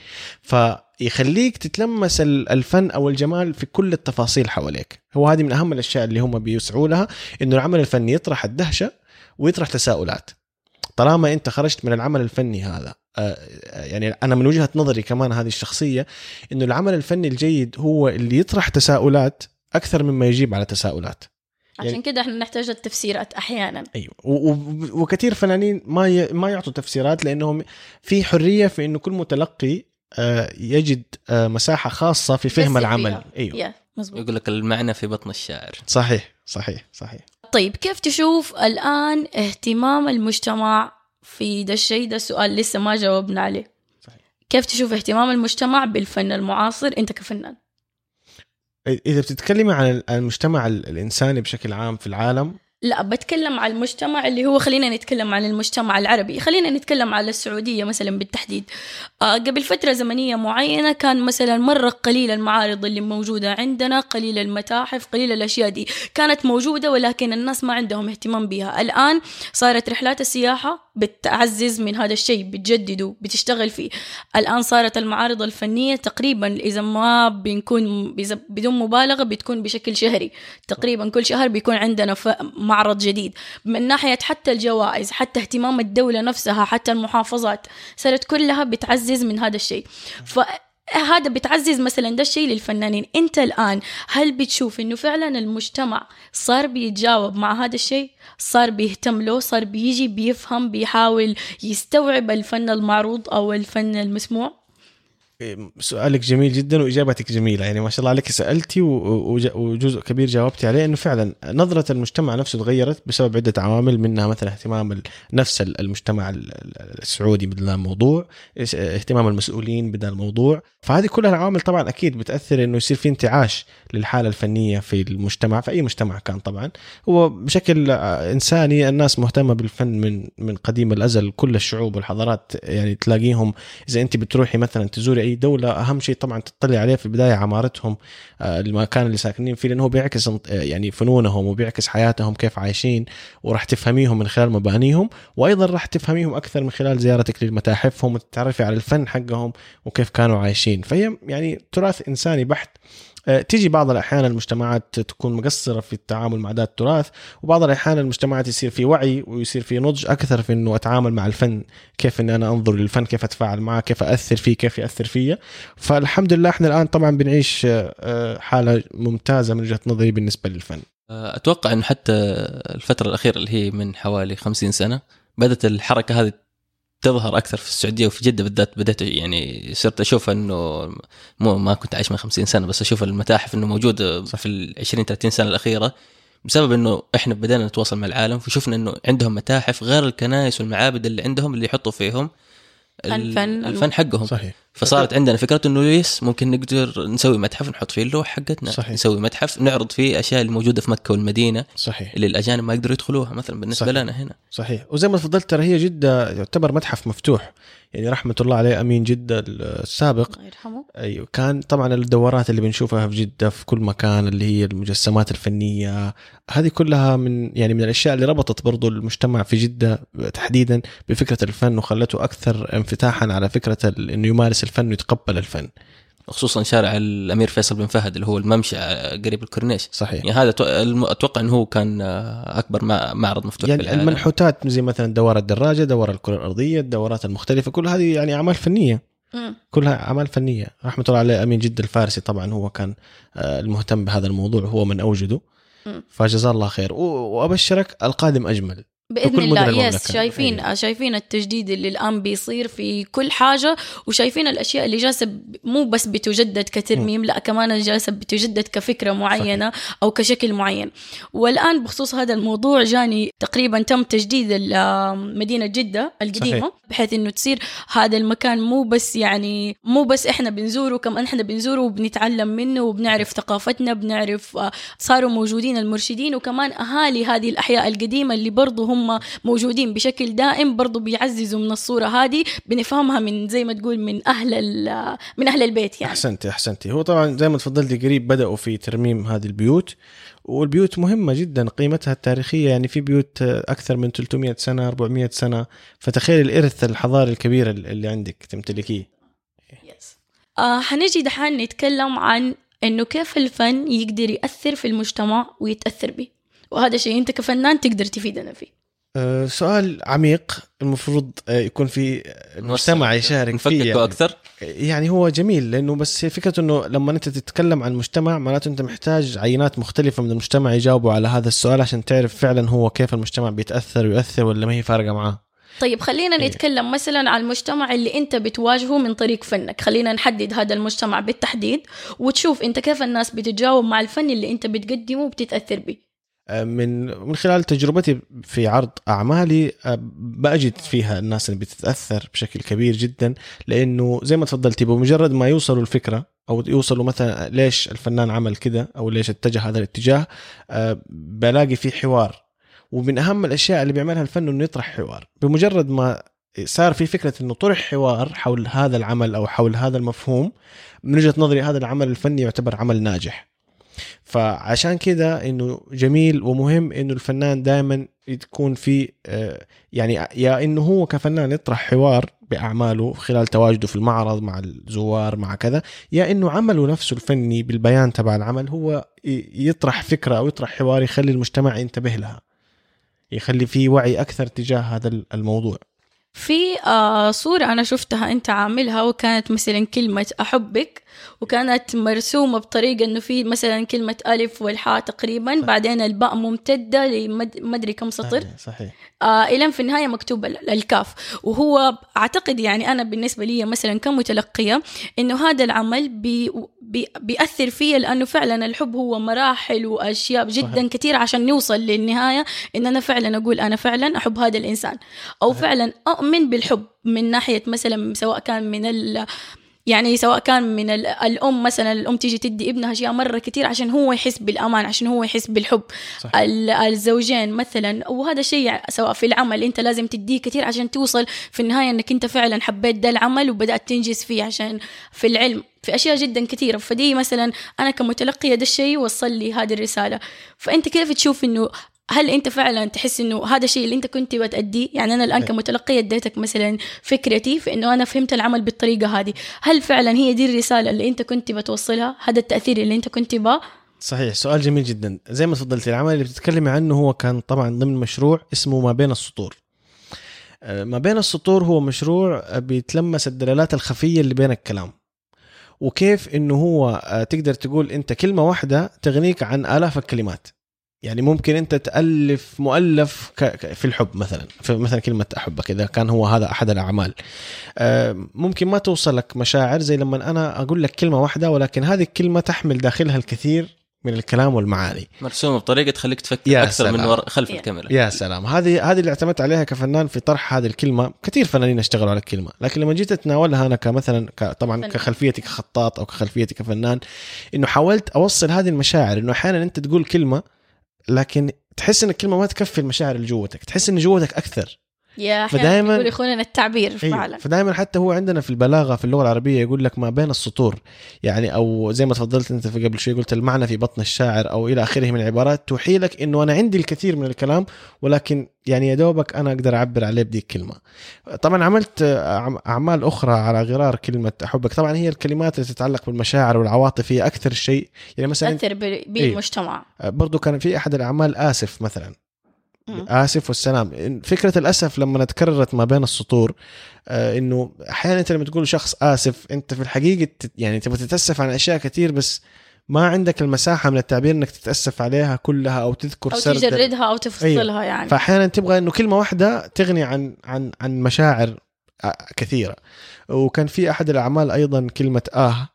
فيخليك تتلمس ال- الفن أو الجمال في كل التفاصيل حواليك. هو هذه من أهم الأشياء اللي هم بيسعوا لها إنه العمل الفني يطرح الدهشة ويطرح تساؤلات. طالما أنت خرجت من العمل الفني هذا آه، يعني أنا من وجهة نظري كمان هذه الشخصية إنه العمل الفني الجيد هو اللي يطرح تساؤلات أكثر مما يجيب على تساؤلات. عشان يعني- كده إحنا نحتاج التفسيرات أحيانا. أيوه. و- و- وكثير فنانين ما ي... ما يعطوا تفسيرات لأنهم في حرية في إنه كل متلقي آه، يجد آه، مساحة خاصة في فهم العمل. فيها. إيوه. مزبوط يقول لك المعنى في بطن الشاعر. صحيح صحيح صحيح. طيب كيف تشوف الآن اهتمام المجتمع في ده الشيء؟ ده سؤال لسه ما جاوبنا عليه. صحيح. كيف تشوف اهتمام المجتمع بالفن المعاصر؟ أنت كفنان. إذا بتتكلمي عن المجتمع ال- الإنساني بشكل عام في العالم لا بتكلم عن المجتمع اللي هو خلينا نتكلم عن المجتمع العربي. خلينا نتكلم على السعودية مثلا بالتحديد. آه قبل فترة زمنية معينة كان مثلا مرة قليل المعارض اللي موجودة عندنا قليل المتاحف قليل الأشياء دي كانت موجودة ولكن الناس ما عندهم اهتمام بها الآن صارت رحلات السياحة بتعزز من هذا الشيء بتجدده بتشتغل فيه. الآن صارت المعارض الفنية تقريبا إذا ما بنكون بدون مبالغة بتكون بشكل شهري. تقريبا كل شهر بيكون عندنا ف- معرض جديد. من ناحية حتى الجوائز حتى اهتمام الدولة نفسها حتى المحافظات صارت كلها بتعزز من هذا الشيء. فهذا بتعزز مثلا ده الشيء للفنانين. أنت الآن هل بتشوف إنه فعلا المجتمع صار بيتجاوب مع هذا الشيء؟ صار بيهتم له؟ صار بيجي بيفهم بيحاول يستوعب الفن المعروض أو الفن المسموع؟ سؤالك جميل جدا وإجابتك جميلة. يعني ما شاء الله عليك سألتي وجزء كبير جاوبتي عليه إنه فعلا نظرة المجتمع نفسه تغيرت بسبب عدة عوامل منها مثلا اهتمام نفس ال- المجتمع ال- ال- السعودي بهذا الموضوع اهتمام المسؤولين بهذا الموضوع. فهذه كلها العوامل طبعا أكيد بتأثر إنه يصير في انتعاش للحالة الفنية في المجتمع في أي مجتمع كان طبعا. هو بشكل إنساني الناس مهتمة بالفن من من قديم الأزل كل الشعوب والحضارات يعني تلاقيهم إذا أنت بتروحي مثلا تزوري أي دولة أهم شيء طبعا تطلع عليه في البداية عمارتهم آه، المكان اللي ساكنين فيه لأنه بيعكس آه، يعني فنونهم وبيعكس حياتهم كيف عايشين وراح تفهميهم من خلال مبانيهم وأيضا راح تفهميهم أكثر من خلال زيارتك لمتاحفهم وتتعرفي على الفن حقهم وكيف كانوا عايشين. فهي يعني تراث إنساني بحت. تيجي بعض الأحيان المجتمعات تكون مقصرة في التعامل مع ذات التراث وبعض الأحيان المجتمعات يصير في وعي ويصير في نضج أكثر في إنه أتعامل مع الفن كيف إني أنا أنظر للفن كيف أتفاعل معه كيف اثر فيه كيف يأثر فيا. فالحمد لله إحنا الآن طبعا بنعيش آه، حالة ممتازة من وجهة نظري بالنسبة للفن. أتوقع إنه حتى الفترة الأخيرة اللي هي من حوالي 50 سنة بدأت الحركة هذه تظهر أكثر في السعودية وفي جدة بالذات بدأت يعني صرت أشوف إنه مو ما كنت عايش من 50 سنة بس أشوف المتاحف إنه موجودة في ال 20 30 سنة الأخيرة بسبب إنه إحنا بدينا نتواصل مع العالم فشفنا إنه عندهم متاحف غير الكنائس والمعابد اللي عندهم اللي يحطوا فيهم الفن الفن حقهم. صحيح. فصارت عندنا فكرة إنه يس ممكن نقدر نسوي متحف نحط فيه اللوح حقتنا. صحيح. نسوي متحف نعرض فيه أشياء الموجودة في مكة والمدينة صحيح. اللي الاجانب ما يقدروا يدخلوها مثلا بالنسبة صحيح. لنا هنا. صحيح. وزي ما تفضلت ترى هي جدة يعتبر متحف مفتوح. يعني رحمة الله عليه أمين جدة السابق. الله يرحمه. أيوه. كان طبعا الدورات اللي بنشوفها في جدة في كل مكان اللي هي المجسمات الفنية هذه كلها من يعني من الأشياء اللي ربطت برضو المجتمع في جدة تحديدا بفكرة الفن وخلته أكثر انفتاحا على فكرة إنه يمارس الفن ويتقبل الفن. خصوصا شارع الأمير فيصل بن فهد اللي هو الممشى قريب الكورنيش. صحيح. يعني هذا أتوقع إنه هو كان آه، أكبر مع- معرض مفتوح في يعني العالم المنحوتات زي مثلا دوار الدراجة دوار الكرة الأرضية الدورات المختلفة كل هذه يعني أعمال فنية. مم. كلها أعمال فنية. رحمة الله عليه أمين جد الفارسي طبعا هو كان آه، المهتم بهذا الموضوع هو من أوجده. مم. فجزاه الله خير. وأبشرك القادم أجمل. بإذن الله. يس شايفين أيوة. شايفين التجديد اللي الآن بيصير في كل حاجة وشايفين الأشياء اللي جالسة مو بس بتجدد كترميم لا كمان جالسة بتجدد كفكرة معينة أو كشكل معين والآن بخصوص هذا الموضوع جاني تقريبا تم تجديد مدينة جدة القديمة صحيح. بحيث إنه تصير هذا المكان مو بس يعني مو بس إحنا بنزوره كمان إحنا بنزوره وبنتعلم منه وبنعرف ثقافتنا بنعرف آه، صاروا موجودين المرشدين وكمان أهالي هذه الأحياء القديمة اللي برضو هم موجودين بشكل دائم برضو بيعززوا من الصورة هذه بنفهمها من زي ما تقول من أهل من أهل البيت يعني. أحسنتي أحسنتي. هو طبعا زي ما تفضلتي قريب بدأوا في ترميم هذه البيوت والبيوت مهمة جدا قيمتها التاريخية يعني في بيوت أكثر من 300 سنة 400 سنة. فتخيل الإرث الحضاري الكبير اللي عندك تمتلكيه. يس. آه حنجي دحين نتكلم عن إنه كيف الفن يقدر يأثر في المجتمع ويتأثر به. وهذا شيء أنت كفنان تقدر تفيدنا فيه. سؤال عميق المفروض آه، يكون في المجتمع يشارك فيه يعني. أكثر يعني هو جميل لأنه بس فكرة إنه لما أنت تتكلم عن مجتمع معناته أنت محتاج عينات مختلفة من المجتمع يجاوبوا على هذا السؤال عشان تعرف فعلا هو كيف المجتمع بيتأثر ويؤثر ولا ما هي فارقة معاه طيب خلينا إيه. نتكلم مثلا عن المجتمع اللي أنت بتواجهه من طريق فنك خلينا نحدد هذا المجتمع بالتحديد وتشوف أنت كيف الناس بتتجاوب مع الفن اللي أنت بتقدمه وبتتأثر به آه، من من خلال تجربتي في عرض أعمالي آه، بجد فيها الناس اللي بتتأثر بشكل كبير جدا لأنه زي ما تفضلتي بمجرد ما يوصلوا الفكرة أو يوصلوا مثلا ليش الفنان عمل كده أو ليش اتجه هذا الاتجاه آه، بلاقي في حوار. ومن أهم الأشياء اللي بيعملها الفن إنه يطرح حوار. بمجرد ما صار في فكرة إنه طرح حوار حول هذا العمل أو حول هذا المفهوم من وجهة نظري هذا العمل الفني يعتبر عمل ناجح. فعشان كده إنه جميل ومهم إنه الفنان دائما تكون في آه، يعني يا إنه هو كفنان يطرح حوار بأعماله خلال تواجده في المعرض مع الزوار مع كذا يا إنه عمله نفسه الفني بالبيان تبع العمل هو يطرح فكرة أو يطرح حوار يخلي المجتمع ينتبه لها يخلي في وعي أكثر تجاه هذا الموضوع. في آه صورة أنا شفتها أنت عاملها وكانت مثلا كلمة أحبك وكانت مرسومة بطريقة إنه في مثلا كلمة ألف والحاء تقريبا صح. بعدين الباء ممتدة لمدري كم سطر صحيح, صحيح. آه إلى في النهاية مكتوب ال- الكاف وهو أعتقد يعني أنا بالنسبة لي مثلا كمتلقية إنه هذا العمل بي بي بيأثر فيا لأنه فعلا الحب هو مراحل وأشياء جدا صحيح. كثير عشان نوصل للنهاية إن أنا فعلا أقول أنا فعلا أحب هذا الإنسان أو صحيح. فعلا أؤمن بالحب من ناحية مثلا سواء كان من ال يعني سواء كان من ال- الأم مثلا الأم تيجي تدي ابنها أشياء مرة كتير عشان هو يحس بالأمان عشان هو يحس بالحب. صح. ال- الزوجين مثلا وهذا شيء سواء في العمل أنت لازم تديه كتير عشان توصل في النهاية أنك أنت فعلا حبيت ده العمل وبدأت تنجز فيه عشان في العلم. في أشياء جدا كثيرة فدي مثلا أنا كمتلقية ده الشيء وصل لي هذه الرسالة. فأنت كيف تشوف أنه هل أنت فعلا تحس إنه هذا الشيء اللي أنت كنت بتأديه؟ يعني أنا الآن إيه. كمتلقية اديتك مثلا فكرتي في إنه أنا فهمت العمل بالطريقة هذه. هل فعلا هي دي الرسالة اللي أنت كنت بتوصلها؟ هذا التأثير اللي أنت كنت با؟ صحيح سؤال جميل جدا. زي ما تفضلتي العمل اللي بتتكلمي عنه هو كان طبعا ضمن مشروع اسمه ما بين السطور. آه، ما بين السطور هو مشروع آه، بيتلمس الدلالات الخفية اللي بين الكلام. وكيف إنه هو آه، تقدر تقول أنت كلمة واحدة تغنيك عن آلاف الكلمات. يعني ممكن أنت تألف مؤلف في الحب مثلا في مثلا كلمة أحبك إذا كان هو هذا أحد الأعمال آه، ممكن ما توصلك مشاعر زي لما أنا أقول لك كلمة واحدة ولكن هذه الكلمة تحمل داخلها الكثير من الكلام والمعاني مرسومة بطريقة تخليك تفكر يا أكثر من سلام. ور... خلف يا. الكاميرا يا سلام هذه هذه اللي اعتمدت عليها كفنان في طرح هذه الكلمة كثير فنانين اشتغلوا على الكلمة لكن لما جيت أتناولها أنا كمثلا ك... طبعا فنان. كخلفيتي كخطاط أو كخلفيتي كفنان إنه حاولت أوصل هذه المشاعر إنه أحيانا أنت تقول كلمة لكن تحس إن الكلمة ما تكفي المشاعر اللي جوتك تحس إن جوتك أكثر. يا أحيانا يقول يخوننا التعبير. فعلا فدائما حتى هو عندنا في البلاغة في اللغة العربية يقول لك ما بين السطور يعني أو زي ما تفضلت أنت في قبل شوي قلت المعنى في بطن الشاعر أو إلى آخره من العبارات توحي لك إنه أنا عندي الكثير من الكلام ولكن يعني يا دوبك أنا أقدر أعبر عليه بدي الكلمة. طبعا عملت أعمال أخرى على غرار كلمة احبك طبعا هي الكلمات اللي تتعلق بالمشاعر والعواطف هي أكثر شيء يعني مثلا تأثر ب- بالمجتمع برضو كان في أحد الأعمال آسف مثلا. آسف والسلام. فكرة الأسف لما تكررت ما بين السطور آه إنه أحيانا أنت لما تقول شخص آسف أنت في الحقيقة يعني تبغى تتأسف عن أشياء كثير بس ما عندك المساحة من التعبير إنك تتأسف عليها كلها أو تذكر أو سرد. تجردها أو تفصلها يعني. فاحيانا تبغى إنه كلمة واحدة تغني عن عن عن مشاعر آه، كثيرة. وكان في أحد الأعمال أيضا كلمة آه.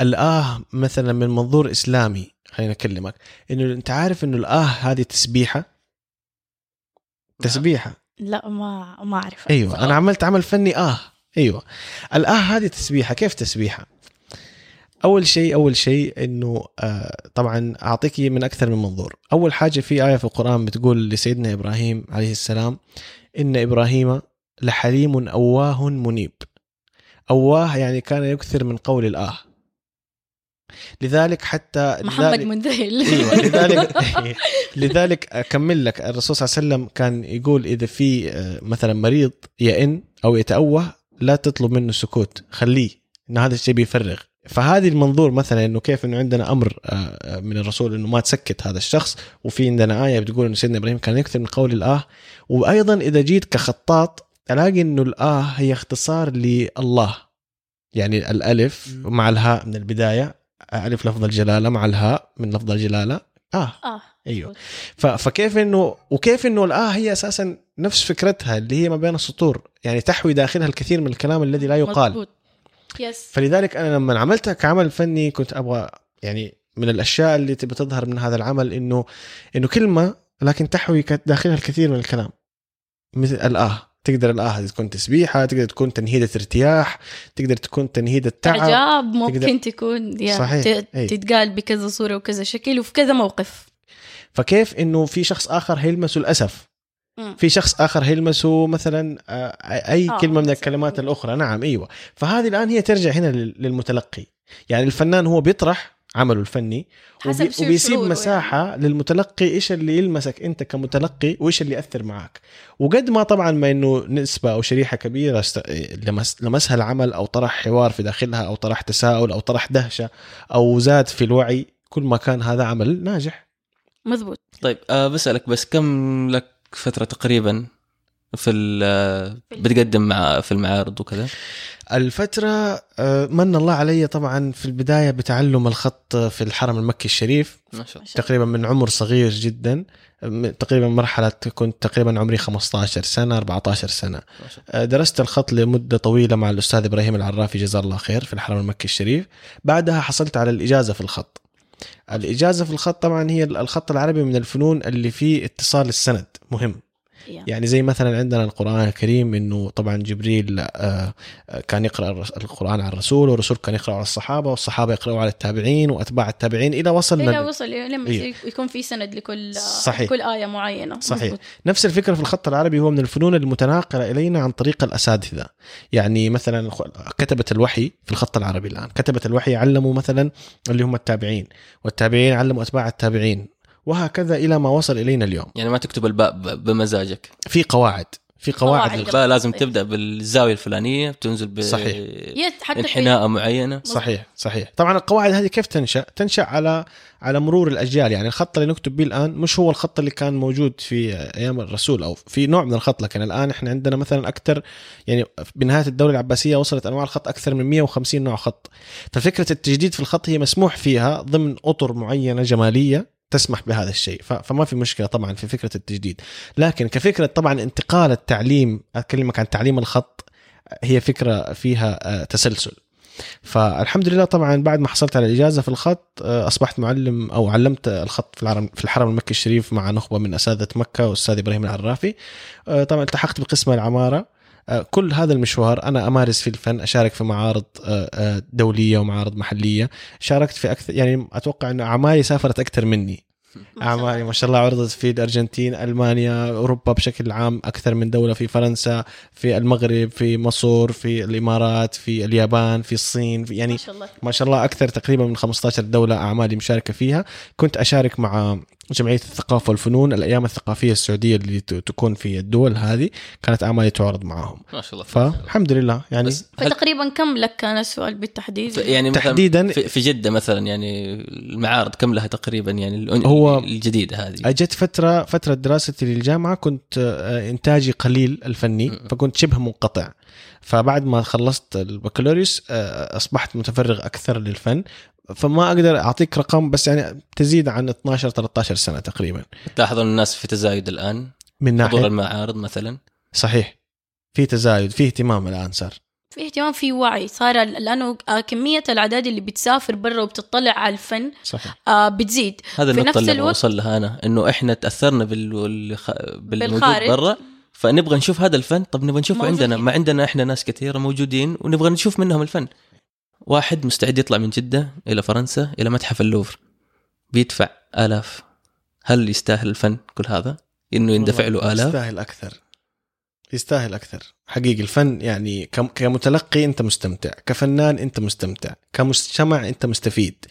الآه مثلا من منظور إسلامي خليني أكلمك. إنه أنت عارف إنه الآه هذه تسبيحة؟ تسبيحة. لا ما ما اعرف أيوه أنا عملت عمل فني آه. أيوه. الآه هذه تسبيحة. كيف تسبيحة؟ أول شيء أول شيء إنه آه طبعا أعطيك من أكثر من منظور. أول حاجة في آية في القرآن بتقول لسيدنا إبراهيم عليه السلام إن إبراهيم لحليم أواه منيب. أواه يعني كان يكثر من قول الآه. لذلك حتى محمد لذلك- منذهل أيوه لذلك لذلك أكمل لك. الرسول صلى الله عليه وسلم كان يقول إذا في آه، مثلا مريض يئن أو يتأوه لا تطلب منه سكوت خليه إن هذا الشيء بيفرغ. فهذه المنظور مثلا إنه كيف إنه عندنا أمر آه، آه، من الرسول إنه ما تسكت هذا الشخص وفي عندنا آية بتقول إنه سيدنا إبراهيم كان يكثر من قول الآه. وأيضا إذا جيت كخطاط الاقي إنه الآه هي اختصار لله. يعني الألف. مع الهاء من البداية الف لفظ الجلالة مع الهاء من لفظ الجلالة؟ آه. آه أيوه. ف- فكيف انه وكيف إنه الاه هي أساسا نفس فكرتها اللي هي ما بين السطور يعني تحوي داخلها الكثير من الكلام الذي لا يقال. مظبوط. يس فلذلك أنا لما عملتها كعمل فني كنت أبغى يعني من الأشياء اللي تبي تظهر من هذا العمل انه إنه كلمة لكن تحوي داخلها الكثير من الكلام مثل الاه تقدر هذه تكون تسبيحة تقدر تكون تنهيدة ارتياح تقدر تكون تنهيدة تعب إعجاب ممكن تقدر- تكون يا صحيح. أي. تتقال بكذا صورة وكذا شكل وفي كذا موقف فكيف إنه في شخص آخر هيلمسه الاسف. في شخص آخر هيلمسه مثلا آه، أي آه، كلمة من. الكلمات الأخرى نعم إيوه فهذه الآن هي ترجع هنا لل- للمتلقي يعني الفنان هو بيطرح عمله الفني حسب وبي وبيسيب شعوره مساحة يعني. للمتلقي إيش اللي يلمسك أنت كمتلقي وإيش اللي يأثر معك. وقد ما طبعا ما إنه نسبة أو شريحة كبيرة است... لمس... لمسها العمل أو طرح حوار في داخلها أو طرح تساؤل أو طرح دهشة أو زاد في الوعي كل ما كان هذا عمل ناجح. مزبوط طيب أه بسألك بس كم لك فترة تقريبا في ال- بتقدم مع في المعارض وكذا؟ الفترة آه، من الله علي طبعا في البداية بتعلم الخط في الحرم المكي الشريف. ما شاء الله. تقريبا من عمر صغير جدا. تقريبا مرحلة كنت تقريبا عمري 15 سنة 14 سنة. ما شاء الله آه، درست الخط لمدة طويلة مع الأستاذ إبراهيم العرافي جزاه الله خير في الحرم المكي الشريف. بعدها حصلت على الإجازة في الخط. الإجازة في الخط طبعا هي الخط العربي من الفنون اللي فيه اتصال السند مهم. Yeah. يعني زي مثلا عندنا القرآن الكريم إنه طبعا جبريل آه، آه، كان يقرأ القرآن على الرسول والرسول كان يقرأ على الصحابة والصحابة يقرأوا على التابعين وأتباع التابعين إلى وصلنا إلى ل- وصل لما إيه. يكون في سند لكل صحيح. كل آية معينة صحيح مزبوط. نفس الفكرة في الخط العربي هو من الفنون المتناقلة إلينا عن طريق الأساتذة يعني مثلا كتبة الوحي في الخط العربي الآن كتبة الوحي علموا مثلا اللي هم التابعين والتابعين علموا أتباع التابعين وهكذا إلى ما وصل إلينا اليوم. يعني ما تكتب الباء ب- بمزاجك. في قواعد في قواعد. الباء لازم صحيح. تبدأ بالزاوية الفلانية بتنزل صحيح. في بانحناء معينة. صحيح صحيح. طبعا القواعد هذه كيف تنشأ؟ تنشأ على على مرور الأجيال. يعني الخط اللي نكتب به الآن مش هو الخط اللي كان موجود في أيام الرسول أو في نوع من الخط لكن الآن إحنا عندنا مثلا أكثر يعني بنهاية الدولة العباسية وصلت أنواع الخط أكثر من 150 نوع خط. ففكرة التجديد في الخط هي مسموح فيها ضمن أطر معينة جمالية. تسمح بهذا الشيء. فما في مشكلة طبعا في فكرة التجديد. لكن كفكرة طبعا انتقال التعليم اكلمك عن تعليم الخط هي فكرة فيها آه، تسلسل. فالحمد لله طبعا بعد ما حصلت على الإجازة في الخط آه، أصبحت معلم أو علمت الخط في الحرم في الحرم المكي الشريف مع نخبة من أساتذة مكة والأستاذ إبراهيم العرافي. آه، طبعا التحقت بقسم العمارة. كل هذا المشوار أنا أمارس في الفن أشارك في معارض آه، آه، دولية ومعارض محلية. شاركت في أكثر يعني أتوقع إنه أعمالي سافرت أكثر مني. أعمالي ما شاء الله عرضت في الأرجنتين ألمانيا أوروبا بشكل عام أكثر من دولة في فرنسا في المغرب في مصر في الإمارات في اليابان في الصين في يعني ما شاء الله. ما شاء الله أكثر تقريبا من 15 دولة أعمالي مشاركة فيها. كنت أشارك مع جمعية الثقافة والفنون الأيام الثقافية السعودية اللي ت- تكون في الدول هذه كانت اعمالي تعرض معهم. ما شاء الله. فالحمد لله يعني بس فتقريبا كم لك كان السؤال بالتحديد؟ يعني مثلا تحديداً- في, جدة مثلا يعني المعارض كم لها تقريبا؟ يعني هو- الجديدة هذه. أجت فترة فترة دراستي للجامعة كنت آه، إنتاجي قليل الفني. فكنت شبه منقطع. فبعد ما خلصت البكالوريوس آه، أصبحت متفرغ أكثر للفن. فما أقدر أعطيك رقم بس يعني تزيد عن 12 13 سنة تقريبا. تلاحظون الناس في تزايد الآن؟ من حضور ناحيه المعارض مثلا؟ صحيح. في تزايد في اهتمام الآن صار. في اهتمام في وعي. صار لأنه آه، كمية الأعداد اللي بتسافر برا وبتطلع على الفن صحيح. آه، بتزيد. هذا في النقطة نفس اللي الوقت- بوصل لها أنا إنه إحنا تأثرنا بال... بالخ- بالموجود بالخارج. برا فنبغى نشوف هذا الفن. طب نبغى نشوفه عندنا. ما عندنا إحنا ناس كثيرة موجودين ونبغى نشوف منهم الفن. واحد مستعد يطلع من جدة إلى فرنسا إلى متحف اللوفر. بيدفع آلاف. هل يستاهل الفن كل هذا؟ إنه يندفع له آلاف؟ يستاهل أكثر. يستاهل أكثر. حقيقي الفن يعني كم- كمتلقي أنت مستمتع كفنان أنت مستمتع كمجتمع أنت مستفيد.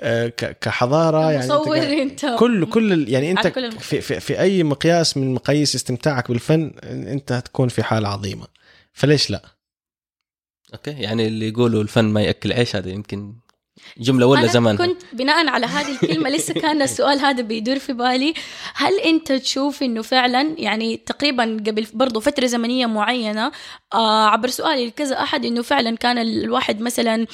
آه، ك- كحضارة يعني أنت مصور قاعد- أنت. كل كل ال- يعني أنت كل في, في, في أي مقياس من مقاييس استمتاعك بالفن أنت هتكون في حالة عظيمة. فليش لا؟ أوكي؟ يعني اللي يقولوا الفن ما يأكل عيش هذا يمكن جملة ولا زمان؟ كنت بناء على هذه الكلمة لسه كان السؤال هذا بيدور في بالي. هل أنت تشوف إنه فعلا يعني تقريبا قبل برضو فترة زمنية معينة آه عبر سؤالي لكذا أحد إنه فعلا كان الواحد مثلا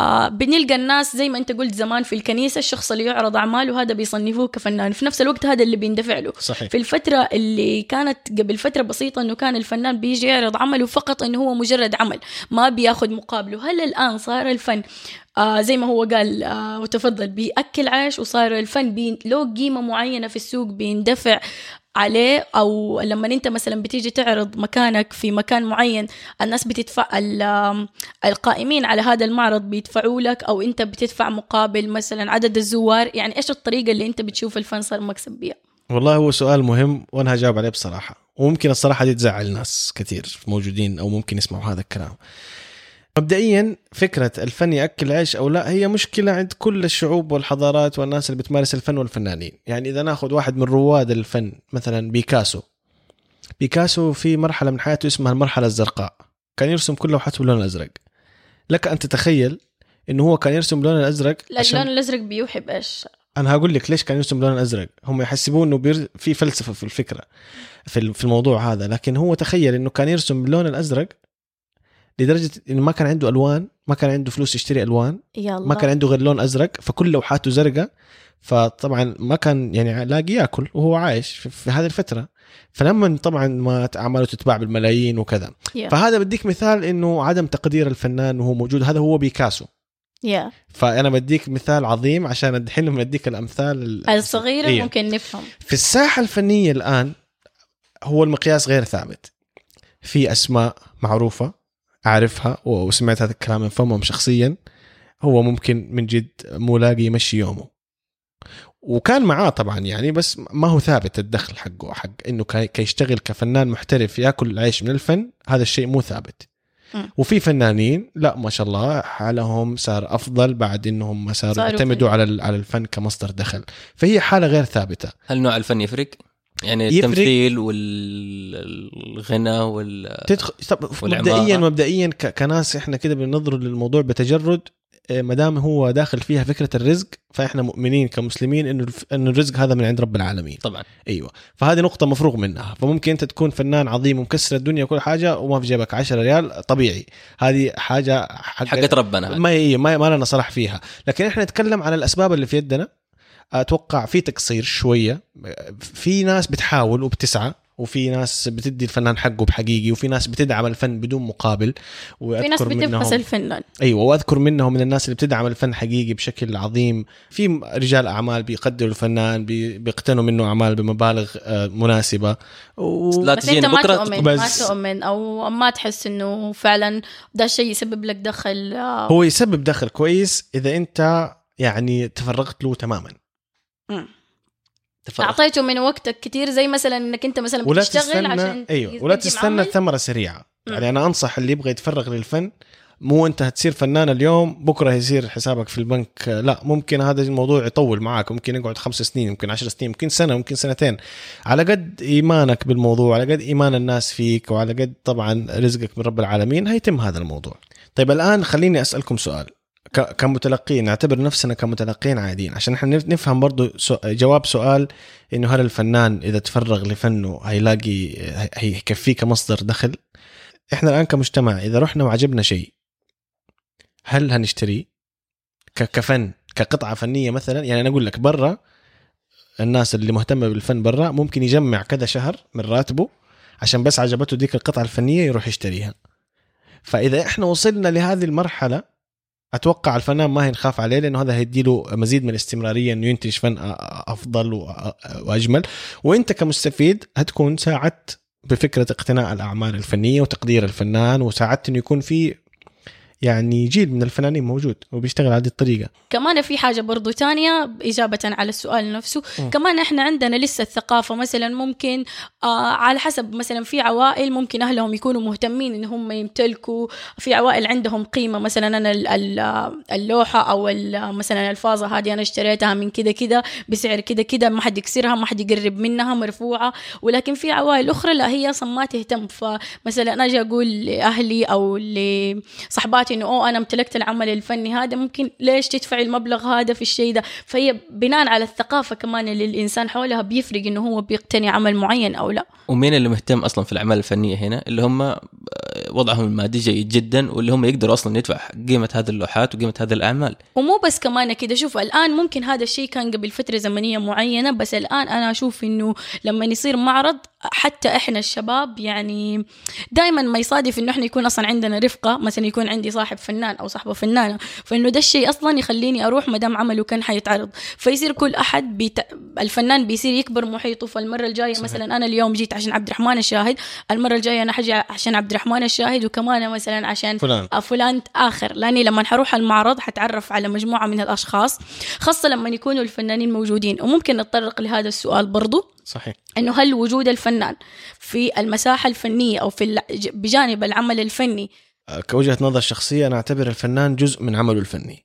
آه بنلقى الناس زي ما أنت قلت زمان في الكنيسة الشخص اللي يعرض أعماله هذا بيصنفوه كفنان. في نفس الوقت هذا اللي بيندفع له. صحيح. في الفترة اللي كانت قبل فترة بسيطة إنه كان الفنان بيجي يعرض عمله فقط إنه هو مجرد عمل ما بياخد مقابله. هل الآن صار الفن آه زي ما هو قال آه وتفضل بيأكل عيش وصار الفن له قيمة معينة في السوق بيندفع عليه أو لما أنت مثلا بتيجي تعرض مكانك في مكان معين الناس بتدفع القائمين على هذا المعرض بيدفعوا لك أو أنت بتدفع مقابل مثلا عدد الزوار. يعني إيش الطريقة اللي أنت بتشوف الفن صار مكسب بيها؟ والله هو سؤال مهم وأنا هجاوب عليه بصراحة. وممكن الصراحة دي تزعل ناس كثير موجودين أو ممكن يسمعوا هذا الكلام. مبدئيا فكرة الفن يأكل عيش أو لا هي مشكلة عند كل الشعوب والحضارات والناس اللي بتمارس الفن والفنانين. يعني إذا ناخذ واحد من رواد الفن مثلا بيكاسو. بيكاسو في مرحلة من حياته اسمها المرحلة الزرقاء. كان يرسم كل لوحاته باللون الأزرق. لك أن تتخيل إنه هو كان يرسم باللون الأزرق اللون الأزرق بيوحي بإيش؟ أنا هقول لك ليش كان يرسم باللون الأزرق. هم يحسبون إنه بير... في فلسفة في الفكرة في ال- في الموضوع هذا. لكن هو تخيل إنه كان يرسم باللون الأزرق لدرجة إنه ما كان عنده ألوان ما كان عنده فلوس يشتري ألوان يلا. ما كان عنده غير لون أزرق فكل لوحاته زرقاء فطبعا ما كان يعني لاقي يأكل وهو عايش في, في هذه الفترة. فلما طبعا ما أعماله تتباع بالملايين وكذا. يا فهذا بديك مثال إنه عدم تقدير الفنان وهو موجود. هذا هو بيكاسو. يا فأنا بديك مثال عظيم عشان الحين لما أديك الأمثال ال- الصغيرة إيه. ممكن نفهم. في الساحة الفنية الآن هو المقياس غير ثابت. في أسماء معروفة. أعرفها وسمعت هذا الكلام من فمهم شخصيا هو ممكن من جد مو لاقي يمشي يومه وكان معاه طبعا يعني بس ما هو ثابت الدخل حقه حق إنه كي كي يشتغل كفنان محترف يأكل العيش من الفن هذا الشيء مو ثابت. وفي فنانين لا ما شاء الله حالهم صار أفضل بعد إنهم صاروا يعتمدوا. على ال- على الفن كمصدر دخل فهي حالة غير ثابتة هل نوع الفن يفرق؟ يعني يفرق. التمثيل والغنى وال تدخل طب. مبدئيا مبدئيا كناس إحنا كده بننظر للموضوع بتجرد ما دام هو داخل فيها فكرة الرزق فإحنا مؤمنين كمسلمين إنه إنه الرزق هذا من عند رب العالمين. طبعا. أيوه. فهذه نقطة مفروغ منها. فممكن أنت تكون فنان عظيم ومكسر الدنيا وكل حاجة وما في جيبك 10 ريال طبيعي. هذه حاجة حق حقت ربنا. ما هي ما, ما لنا صلاح فيها. لكن إحنا نتكلم عن الأسباب اللي في يدنا. أتوقع في تقصير شوية. في ناس بتحاول وبتسعى وفي ناس بتدي الفنان حقه بحقيقي وفي ناس بتدعم الفن بدون مقابل. في ناس منهم- الفنان أيوه وأذكر منهم من الناس اللي بتدعم الفن حقيقي بشكل عظيم. في رجال أعمال بيقدروا الفنان بي- بيقتنوا منه أعمال بمبالغ آه، مناسبة. و... لا بس تجيني انت ما تؤمن بس- ما تؤمن أو ما تحس إنه فعلا ده الشيء يسبب لك دخل آه، هو يسبب دخل كويس إذا أنت يعني تفرغت له تماما. أعطيته من وقتك كثير زي مثلا إنك أنت مثلا ولا بتشتغل تستنى عشان أيوه ولا تستنى. الثمرة سريعة. مم. يعني أنا أنصح اللي يبغى يتفرغ للفن مو أنت هتصير فنان اليوم بكرة يصير حسابك في البنك. لا ممكن هذا الموضوع يطول معك ممكن يقعد خمس سنين ممكن عشر سنين ممكن سنة ممكن سنتين. على قد إيمانك بالموضوع على قد إيمان الناس فيك وعلى قد طبعا رزقك من رب العالمين هيتم هذا الموضوع. طيب الآن خليني أسألكم سؤال. كمتلقين نعتبر نفسنا كمتلقين عاديين. عشان إحنا نف- نفهم برضو جواب سؤال إنه هل الفنان إذا تفرغ لفنه هيلاقي هي- هيكفيه كمصدر دخل؟ إحنا الآن كمجتمع إذا رحنا وعجبنا شيء هل هنشتريه كفن كقطعة فنية مثلا؟ يعني أنا أقول لك برا الناس اللي مهتمة بالفن برا ممكن يجمع كذا شهر من راتبه عشان بس عجبته ديك القطعة الفنية يروح يشتريها. فإذا إحنا وصلنا لهذه المرحلة أتوقع الفنان ما هنخاف عليه لأنه هذا هيديله مزيد من الاستمرارية إنه ينتج فن أفضل وأجمل. وأنت كمستفيد هتكون ساعدت بفكرة اقتناء الأعمال الفنية وتقدير الفنان وساعدت إنه يكون في يعني جيل من الفنانين موجود وبيشتغل على هذه الطريقة. كمان في حاجة برضو تانية إجابة على السؤال نفسه. م. كمان إحنا عندنا لسه الثقافة مثلا ممكن آه على حسب مثلا في عوائل ممكن أهلهم يكونوا مهتمين إن هم يمتلكوا في عوائل عندهم قيمة مثلا أنا ال- ال- اللوحة أو ال- مثلا الفازة هذه أنا اشتريتها من كده كده بسعر كده كده ما حد يكسرها ما حد يقرب منها مرفوعة. ولكن في عوائل أخرى لا هي أصلا ما تهتم. فمثلا أنا أجي أقول لأهلي أو لصحباتي إنه أوه أنا امتلكت العمل الفني هذا ممكن ليش تدفعي المبلغ هذا في الشيء ده؟ فهي بناء على الثقافة كمان اللي الإنسان حولها بيفرق إنه هو بيقتني عمل معين أو لا. ومين اللي مهتم أصلا في الأعمال الفنية هنا؟ اللي هم آه، وضعهم المادي جيد جدا واللي هم يقدروا أصلا يدفع قيمة هذه اللوحات وقيمة هذه الأعمال. ومو بس كمان كده شوف الآن ممكن هذا الشيء كان قبل فترة زمنية معينة بس الآن أنا أشوف إنه لما يصير معرض حتى إحنا الشباب يعني دائما ما يصادف إنه إحنا يكون أصلا عندنا رفقة مثلا يكون عندي صاحب فنان أو صاحبة فنانة. فإنه ده الشيء أصلا يخليني أروح ما دام عمله كان حيتعرض. فيصير كل أحد بيت... الفنان بيصير يكبر محيطه. فالمرة الجاية صحيح. مثلا أنا اليوم جيت عشان عبد الرحمن الشاهد المرة الجاية أنا حجي عشان عبد الرحمن الشاهد وكمان مثلا عشان فلان. فلان آخر. لأني لما حروح المعرض حتعرف على مجموعة من الأشخاص خاصة لما يكونوا الفنانين موجودين. وممكن نتطرق لهذا السؤال برضو. صحيح. أنه هل وجود الفنان في المساحة الفنية أو في بجانب العمل الفني؟ كوجهة نظر شخصية أنا أعتبر الفنان جزء من عمله الفني.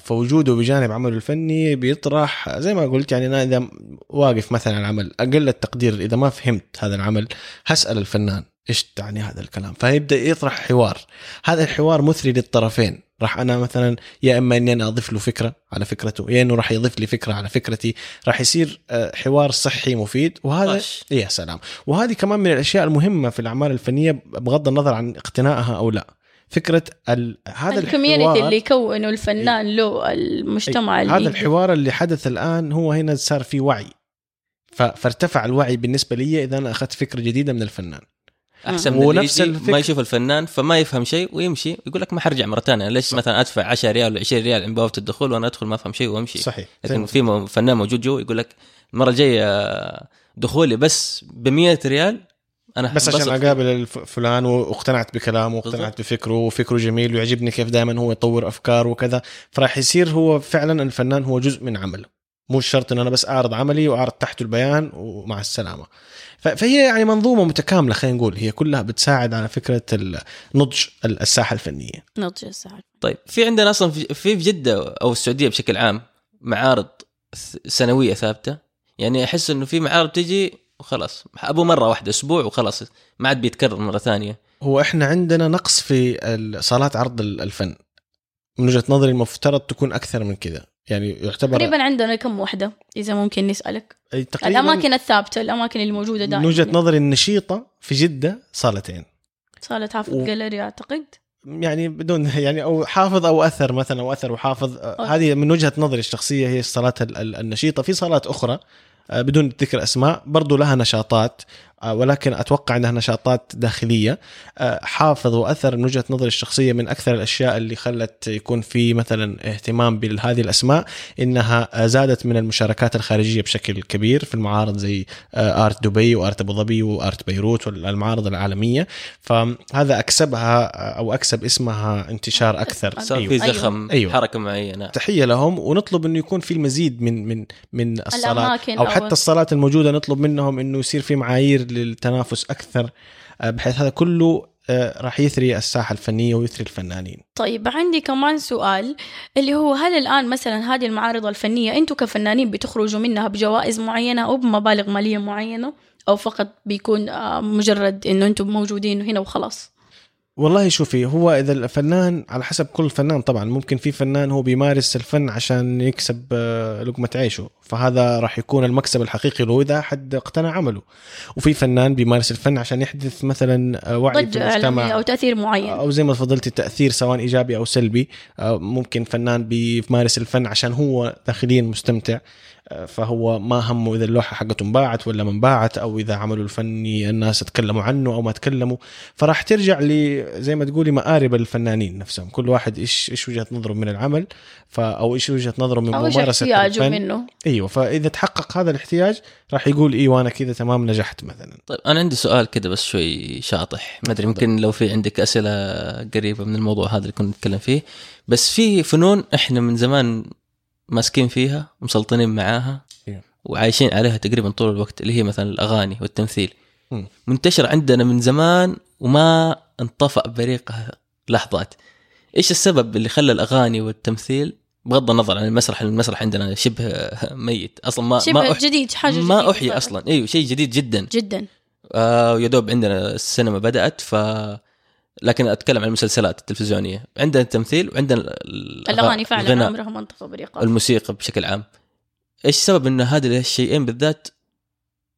فوجوده بجانب عمله الفني بيطرح زي ما قلت يعني أنا إذا واقف مثلا على العمل أقل التقدير إذا ما فهمت هذا العمل هسأل الفنان إيش تعني هذا الكلام؟ فيبدأ يطرح حوار. هذا الحوار مثري للطرفين. راح أنا مثلا يا إما إني أنا أضيف له فكرة على فكرته يا إنه راح يضيف لي فكرة على فكرتي راح يصير آه، حوار صحي مفيد. وهذا طش. يا سلام. وهذه كمان من الأشياء المهمة في الأعمال الفنية بغض النظر عن اقتنائها أو لا. فكرة ال... هذا الكوميونتي الحوار اللي يكونه الفنان له المجتمع اللي هذا الحوار اللي حدث الآن هو هنا صار في وعي. فارتفع الوعي بالنسبة لي إذا أنا أخذت فكرة جديدة من الفنان. أحسن من اللي ونفس الفكر- ما يشوف الفنان فما يفهم شيء ويمشي يقول لك ما حرجع مرة ثانية. ليش صح. مثلا أدفع 10 ريال ولا 20 ريال عند بوابه الدخول وأنا أدخل ما أفهم شيء وأمشي؟ صحيح. لكن في فنان موجود جوا يقول لك المرة الجاية دخولي بس ب 100 ريال أنا بس عشان. أقابل فلان واقتنعت بكلامه واقتنعت. بفكره وفكره جميل ويعجبني كيف دائما هو يطور افكاره وكذا. فراح يصير هو فعلا الفنان هو جزء من عمله. مو شرط إن أنا بس أعرض عملي وأعرض تحته البيان ومع السلامة. فهي يعني منظومة متكاملة خلينا نقول هي كلها بتساعد على فكرة نضج ال- الساحة الفنية. نضج الساعة طيب في عندنا أصلا في في جدة أو السعودية بشكل عام معارض سنوية ثابتة. يعني أحس إنه في معارض تجي وخلاص أبو مرة واحدة أسبوع وخلاص ما عاد بيتكرر مرة ثانية. هو إحنا عندنا نقص في ال- صالات عرض ال- الفن. من وجهة نظري المفترض تكون أكثر من كذا. يعني يعتبر تقريبا عندنا كم وحدة إذا ممكن نسألك. أي تقريبا الأماكن الثابتة الأماكن اللي موجودة دائما. من وجهة نظري النشيطة في جدة صالتين. صالة حافظ و- جاليري أعتقد؟ يعني بدون يعني أو حافظ أو أثر مثلا أو أثر وحافظ. آه، هذه من وجهة نظري الشخصية هي الصالات ال- ال- النشيطة. في صالات أخرى آه، بدون ذكر أسماء برضو لها نشاطات. ولكن أتوقع إنها نشاطات داخلية آه، حافظ وأثر من وجهة نظري الشخصية من أكثر الأشياء اللي خلت يكون في مثلا اهتمام بهذه الأسماء إنها آه، زادت من المشاركات الخارجية بشكل كبير في المعارض زي آه، آرت دبي وآرت أبو ظبي وآرت بيروت والمعارض العالمية فهذا أكسبها آه، أو أكسب اسمها انتشار أكثر صار أيوة. في. زخم أيوة. حركة معينة تحية لهم ونطلب إنه يكون في المزيد من من من الصالات الأماكن أو أو- حتى الصالات الموجودة نطلب منهم إنه يصير في معايير للتنافس أكثر آه، بحيث هذا كله آه، راح يثري الساحة الفنية ويثري الفنانين. طيب عندي كمان سؤال اللي هو هل الآن مثلا هذه المعارض الفنية أنتم كفنانين بتخرجوا منها بجوائز معينة أو بمبالغ مالية معينة؟ أو فقط بيكون آه، مجرد إنه أنتم موجودين هنا وخلاص؟ والله شوفي هو إذا الفنان على حسب كل فنان طبعا ممكن في فنان هو بيمارس الفن عشان يكسب آه، لقمة عيشه فهذا راح يكون المكسب الحقيقي له إذا حد اقتنع عمله. وفي فنان بيمارس الفن عشان يحدث مثلا آه، وعي في المجتمع. أو تأثير معين. أو زي ما تفضلتي تأثير سواء إيجابي أو سلبي. آه، ممكن فنان بيمارس الفن عشان هو داخليا مستمتع. آه، فهو ما همه إذا اللوحة حقته انباعت ولا ما انباعت أو إذا عمله الفني الناس تكلموا عنه أو ما تكلموا. فراح ترجع ل زي ما تقولي مآرب الفنانين نفسهم. كل واحد إيش إيش وجهة نظره من العمل ف أو إيش وجهة نظره من ممارسة احتياجه الفن. منه. أيوه فإذا تحقق هذا الاحتياج راح يقول أيوه أنا كذا تمام نجحت مثلا. طيب أنا عندي سؤال كده بس شوي شاطح. ما أدري يمكن لو في عندك أسئلة قريبة من الموضوع هذا اللي كنا نتكلم فيه. بس في فنون إحنا من زمان ماسكين فيها ومسلطنين معاها إيه. وعايشين عليها تقريبا طول الوقت اللي هي مثلا الأغاني والتمثيل. منتشر عندنا من زمان وما انطفأ بريقها لحظات إيش السبب اللي خلى الأغاني والتمثيل بغض النظر عن المسرح المسرح عندنا شبه ميت أصلا ما شبه ما أح... جديد حاجة ما جديدة أحيي. أصلا إيوه شيء جديد جدا جدا آه يا دوب عندنا السينما بدأت ف لكن أتكلم عن المسلسلات التلفزيونية. عندنا التمثيل وعندنا الأغاني فعلا ما انطفى بريقها والموسيقى بشكل عام. إيش سبب إن هذه الشيئين بالذات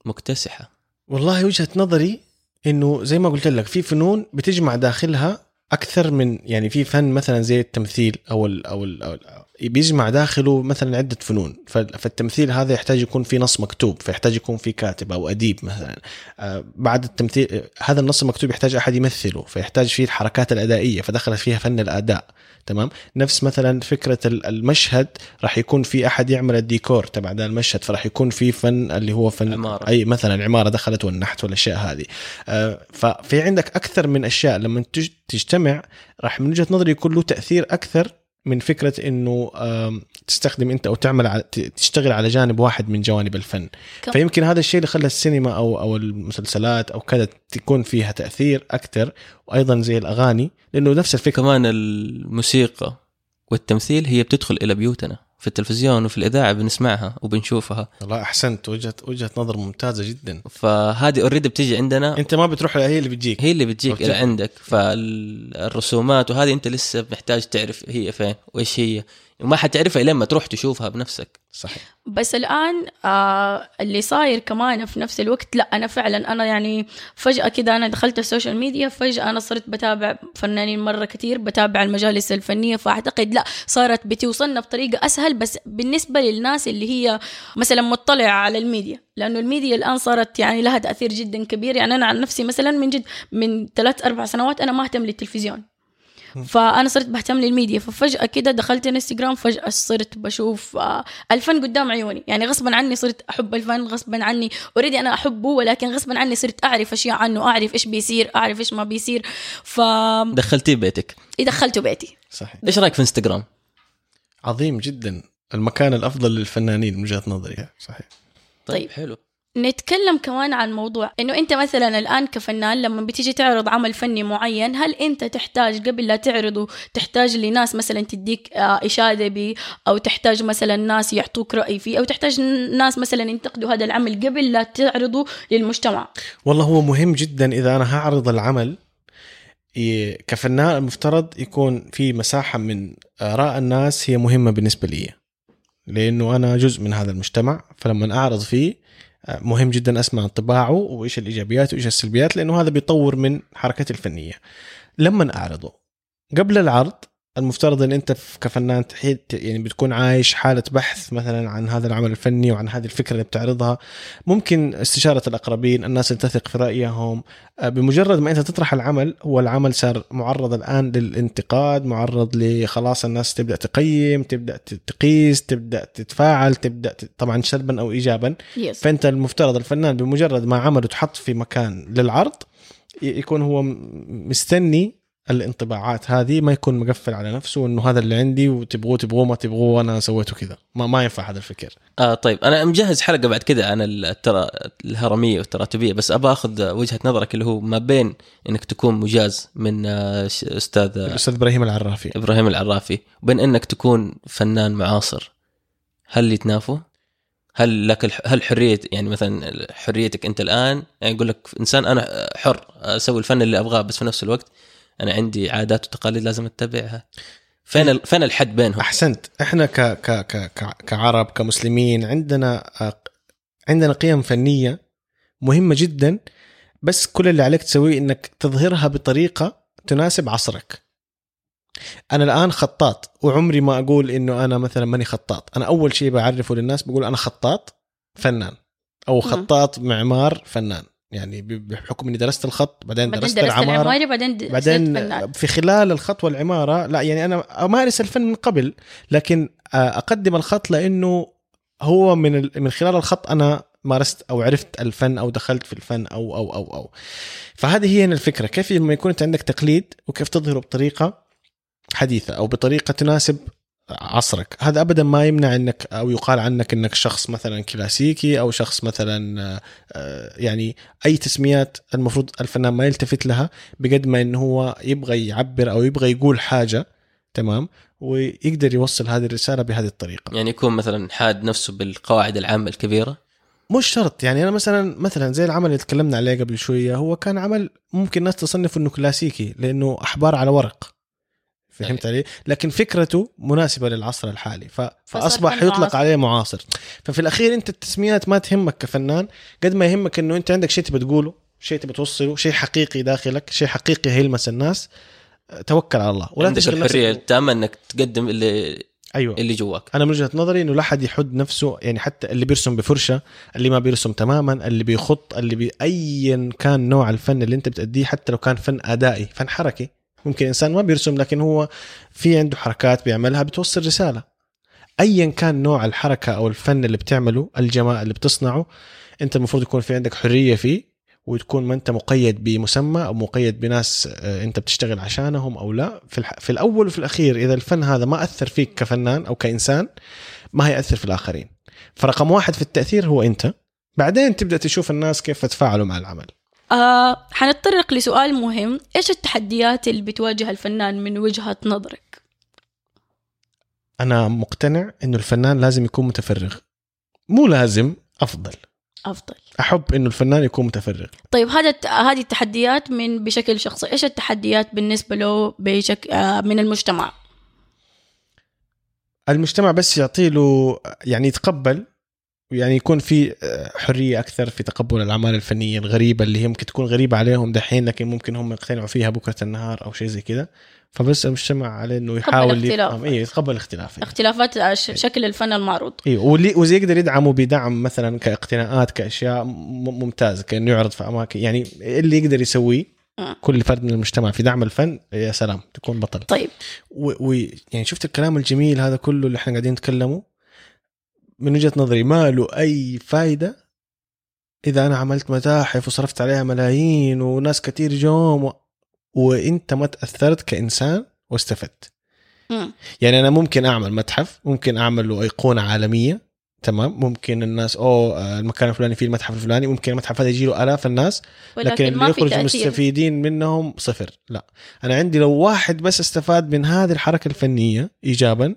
مكتسحة؟ والله وجهة نظري إنه زي ما قلت لك في فنون بتجمع داخلها أكثر من يعني في فن مثلا زي التمثيل أو ال أو, ال أو ال بيجمع داخله مثلا عدة فنون. فالتمثيل هذا يحتاج يكون في نص مكتوب فيحتاج يكون في كاتب أو أديب مثلا. آه، بعد التمثيل هذا النص المكتوب يحتاج أحد يمثله فيحتاج فيه الحركات الأدائية فدخلت فيها فن الأداء تمام؟ نفس مثلا فكرة ال- المشهد راح يكون في أحد يعمل الديكور تبع ذا المشهد فراح يكون في فن اللي هو فن عمارة. أي مثلا عمارة دخلت والنحت والأشياء هذه. آه، ففي عندك أكثر من أشياء لما تج- تجتمع راح من وجهة نظري يكون له تأثير أكثر من فكرة إنه تستخدم أنت أو تعمل على تشتغل على جانب واحد من جوانب الفن. كم- فيمكن هذا الشيء اللي خلى السينما أو أو المسلسلات أو كذا تكون فيها تأثير أكثر وأيضا زي الأغاني لأنه نفس الفكرة. كمان الموسيقى والتمثيل هي بتدخل إلى بيوتنا. في التلفزيون وفي الإذاعة بنسمعها وبنشوفها. والله أحسنت. وجهه وجهه نظر ممتازة جدا. فهذه اوريدي بتيجي عندنا. أنت ما بتروح هي اللي بتجيك. هي اللي بتجيك. إلى عندك. فالرسومات وهذه أنت لسه محتاج تعرف هي فين وإيش هي. وما حتعرفها لما تروح تشوفها بنفسك. صحيح. بس الآن آه اللي صاير كمان في نفس الوقت لا أنا فعلا أنا يعني فجأة كده أنا دخلت ال social media فجأة أنا صرت بتابع فنانين مرة كتير بتابع المجالس الفنيه فأعتقد لا صارت بتوصلنا بطريقة أسهل بس بالنسبة للناس اللي هي مثلا مطلعة على الميديا لأنه الميديا الآن صارت يعني لها تأثير جدا كبير. يعني أنا عن نفسي مثلا من جد من ثلاث أربع سنوات أنا ما أهتم للتلفزيون. فأنا صرت بهتم للميديا ففجأة كده دخلت انستغرام فجأة صرت بشوف آه، الفن قدام عيوني. يعني غصبا عني صرت أحب الفن غصبا عني already أنا أحبه ولكن غصبا عني صرت أعرف أشياء عنه أعرف إيش بيصير أعرف إيش ما بيصير. ف دخلتيه بيتك دخلته بيتي صحيح. إيش رأيك في إنستغرام؟ عظيم جدا. المكان الأفضل للفنانين من وجهة نظري صحيح. طيب. حلو. نتكلم كمان عن موضوع إنه أنت مثلا الآن كفنان لما بتيجي تعرض عمل فني معين هل أنت تحتاج قبل لا تعرضه تحتاج لناس مثلا تديك آه، إشادة به أو تحتاج مثلا ناس يعطوك رأي فيه أو تحتاج ناس مثلا ينتقدوا هذا العمل قبل لا تعرضه للمجتمع؟ والله هو مهم جدا إذا أنا هعرض العمل كفنان المفترض يكون في مساحة من آراء الناس هي مهمة بالنسبة لي لأنه أنا جزء من هذا المجتمع فلما أعرض فيه مهم جدا أسمع انطباعه وإيش الإيجابيات وإيش السلبيات لأنه هذا بيطور من حركتي الفنية. لما أعرضه؟ قبل العرض المفترض إن أنت كفنان يعني بتكون عايش حالة بحث مثلا عن هذا العمل الفني وعن هذه الفكرة اللي بتعرضها. ممكن استشارة الأقربين الناس اللي تثق في رأيهم. آه، بمجرد ما أنت تطرح العمل هو العمل صار معرض الآن للانتقاد معرض لخلاص الناس تبدأ تقيم تبدأ تقيس تبدأ تتفاعل تبدأ طبعا سلبا أو ايجابا. يس فأنت المفترض الفنان بمجرد ما عمله تحط في مكان للعرض يكون هو مستني الانطباعات هذه ما يكون مقفل على نفسه انه هذا اللي عندي وتبغوه تبغوه ما تبغوه أنا سويته كذا. ما ما ينفع هذا الفكر. آه طيب. أنا مجهز حلقة بعد كذا عن الترا الهرمية والتراتبية بس ابى أخذ وجهة نظرك اللي هو ما بين إنك تكون مجاز من آه، أستاذ آه، الأستاذ إبراهيم العرافي. إبراهيم العرافي وبين إنك تكون فنان معاصر. هل يتنافوا؟ هل لك الح- هل حريه يعني مثلا حريتك أنت الآن يعني يقول لك إنسان أنا حر أسوي الفن اللي أبغاه بس في نفس الوقت أنا عندي عادات وتقاليد لازم أتبعها. فين ال- فين الحد بينهم؟ أحسنت. إحنا ك ك ك ك- كعرب كمسلمين عندنا عندنا قيم فنية مهمة جدا بس كل اللي عليك تسويه إنك تظهرها بطريقة تناسب عصرك. أنا الآن خطاط وعمري ما أقول إنه أنا مثلا ماني خطاط. أنا أول شيء بعرفه للناس بقول أنا خطاط فنان. أو خطاط معمار فنان. يعني بحكم إني درست الخط بعدين, بعدين درست, درست العمارة العمارة بعدين د- بعدين. في خلال الخط والعمارة لا يعني أنا أمارس الفن من قبل لكن آه، أقدم الخط لأنه هو من ال- من خلال الخط أنا مارست أو عرفت الفن أو دخلت في الفن أو أو أو أو فهذه هي الفكرة كيف لما يكون أنت عندك تقليد وكيف تظهره بطريقة حديثة أو بطريقة تناسب عصرك. هذا ابدا ما يمنع إنك أو يقال عنك إنك شخص مثلا كلاسيكي أو شخص مثلا آه، يعني أي تسميات المفروض الفنان ما يلتفت لها بقد ما إنه هو يبغى يعبر أو يبغى يقول حاجة تمام؟ ويقدر يوصل هذه الرسالة بهذه الطريقة. يعني يكون مثلا حاد نفسه بالقواعد العامة الكبيرة؟ مش شرط. يعني أنا مثلا مثلا زي العمل اللي تكلمنا عليه قبل شوية هو كان عمل ممكن الناس تصنفه إنه كلاسيكي لأنه أحبار على ورق. فهمت علي؟ لكن فكرته مناسبة للعصر الحالي ف... فأصبح يطلق معاصر. عليه معاصر. ففي الأخير أنت التسميات ما تهمك كفنان قد ما يهمك إنه أنت عندك شيء تبي تقوله شيء تبي توصله شيء حقيقي داخلك شيء حقيقي هيلمس الناس توكل على الله. ولا تشغل الحرية التامة إنك تقدم اللي أيوه. اللي جواك. أنا من وجهة نظري إنه لا حد يحد نفسه يعني حتى اللي بيرسم بفرشة اللي ما بيرسم تماما اللي بيخط اللي بي ايا كان نوع الفن اللي أنت بتأديه حتى لو كان فن أدائي فن حركي ممكن إنسان ما بيرسم لكن هو في عنده حركات بيعملها بتوصل رسالة. ايا كان نوع الحركة أو الفن اللي بتعمله الجمال اللي بتصنعه أنت المفروض يكون في عندك حرية فيه وتكون ما أنت مقيد بمسمى أو مقيد بناس آه، أنت بتشتغل عشانهم أو لا. في, الح... في الأول وفي الأخير إذا الفن هذا ما أثر فيك كفنان أو كإنسان ما هيأثر في الآخرين. فرقم واحد في التأثير هو أنت. بعدين تبدأ تشوف الناس كيف تفاعلوا مع العمل. آه حنتطرق لسؤال مهم. إيش التحديات اللي بتواجه الفنان من وجهة نظرك؟ أنا مقتنع إنه الفنان لازم يكون متفرغ. مو لازم أفضل. أفضل. أحب إنه الفنان يكون متفرغ. طيب هذا هذه التحديات من بشكل شخصي. إيش التحديات بالنسبة له بشكل آه من المجتمع؟ المجتمع بس يعطي له يعني يتقبل يعني يكون في آه، حرية أكثر في تقبل الأعمال الفنية الغريبة اللي هي ممكن تكون غريبة عليهم دحين لكن ممكن هم يقتنعوا فيها بكرة النهار أو شيء زي كذا فبس المجتمع عليه إنه يحاول. يفهم إيه يتقبل الاختلاف إيه. اختلافات آه، شكل الفن المعروض أيوه واللي وزي يقدر يدعمه بدعم مثلا كاقتناءات كأشياء ممتازة كأنه يعرض في أماكن يعني اللي يقدر يسويه مم. كل فرد من المجتمع في دعم الفن يا سلام تكون بطل طيب و... و... يعني شفت الكلام الجميل هذا كله اللي إحنا قاعدين نتكلمه من وجهة نظري ما له أي فايدة إذا أنا عملت متاحف وصرفت عليها ملايين وناس كتير جوم و... وإنت ما تأثرت كإنسان واستفدت. يعني أنا ممكن أعمل متحف ممكن أعمل له أيقونة عالمية تمام؟ ممكن الناس آه، المكان الفلاني فيه المتحف الفلاني ممكن المتحف هذا يجي له آلاف الناس لكن ولكن اللي يخرج مستفيدين منهم صفر لا. أنا عندي لو واحد بس استفاد من هذه الحركة الفنية ايجابا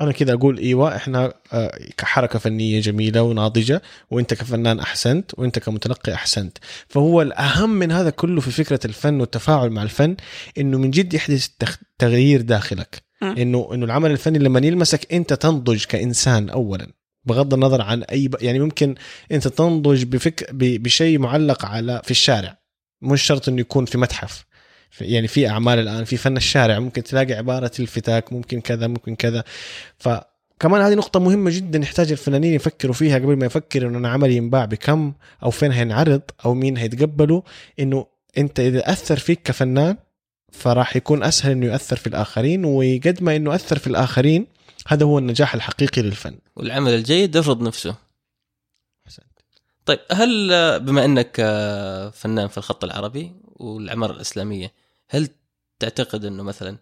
أنا كذا أقول إيوه إحنا آه، كحركة فنية جميلة وناضجة وأنت كفنان أحسنت وأنت كمتلقي أحسنت. فهو الأهم من هذا كله في فكرة الفن والتفاعل مع الفن إنه من جد يحدث تغيير داخلك. إنه إنه العمل الفني لما يلمسك أنت تنضج كإنسان اولا بغض النظر عن أي ب... يعني ممكن أنت تنضج بفك... ب... بشيء معلق على في الشارع. مش شرط إنه يكون في متحف. يعني في أعمال الآن في فن الشارع ممكن تلاقي عبارة الفتاك ممكن كذا ممكن كذا. فكمان هذه نقطة مهمة جدا يحتاج الفنانين يفكروا فيها قبل ما يفكر إنه أنا عملي ينباع بكم أو فين هينعرض أو مين هيتقبله. إنه أنت إذا أثر فيك كفنان فراح يكون أسهل إنه ياثر في الآخرين وقد ما إنه أثر في الآخرين هذا هو النجاح الحقيقي للفن. والعمل الجيد يفرض نفسه. طيب هل بما إنك فنان في الخط العربي والعمارة الإسلامية هل تعتقد إنه مثلا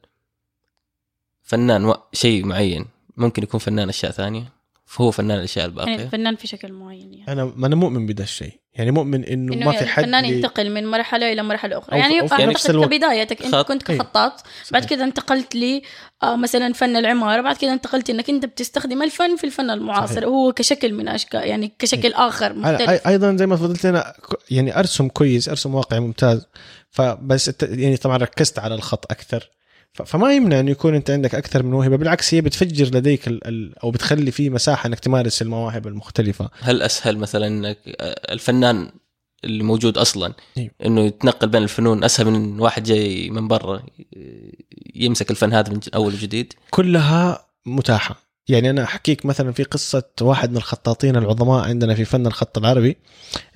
فنان شيء معين ممكن يكون فنان أشياء ثانية؟ فهو فنان الأشياء يعني الباقيه فنان في شكل معين يعني أنا ما أنا مؤمن بدا الشيء يعني مؤمن إنه إنه ما في حد الفنان بي- ينتقل من مرحلة إلى مرحلة أخرى أو- يعني أو في اعتقد نفس الوقت. كبدايتك انت خط. كنت. كخطاط بعد صحيح. كذا انتقلت لي آه مثلا فن العمارة بعد كذا انتقلت إنك أنت بتستخدم الفن في الفن المعاصر صحيح. وهو كشكل من أشكال يعني كشكل آخر أنا مختلف أي- أيضا زي ما تفضلت أنا يعني أرسم كويس أرسم واقعي ممتاز فبس يعني طبعا ركزت على الخط أكثر فما يمنع انه يكون أنت عندك أكثر من موهبه بالعكس هي بتفجر لديك ال ال أو بتخلي فيه مساحة إنك تمارس المواهب المختلفة. هل أسهل مثلا إنك آه، الفنان اللي موجود أصلا. إنه يتنقل بين الفنون أسهل من واحد جاي من برا يمسك الفن هذا من أول وجديد؟ كلها متاحة. يعني أنا احكيك مثلا في قصة واحد من الخطاطين العظماء عندنا في فن الخط العربي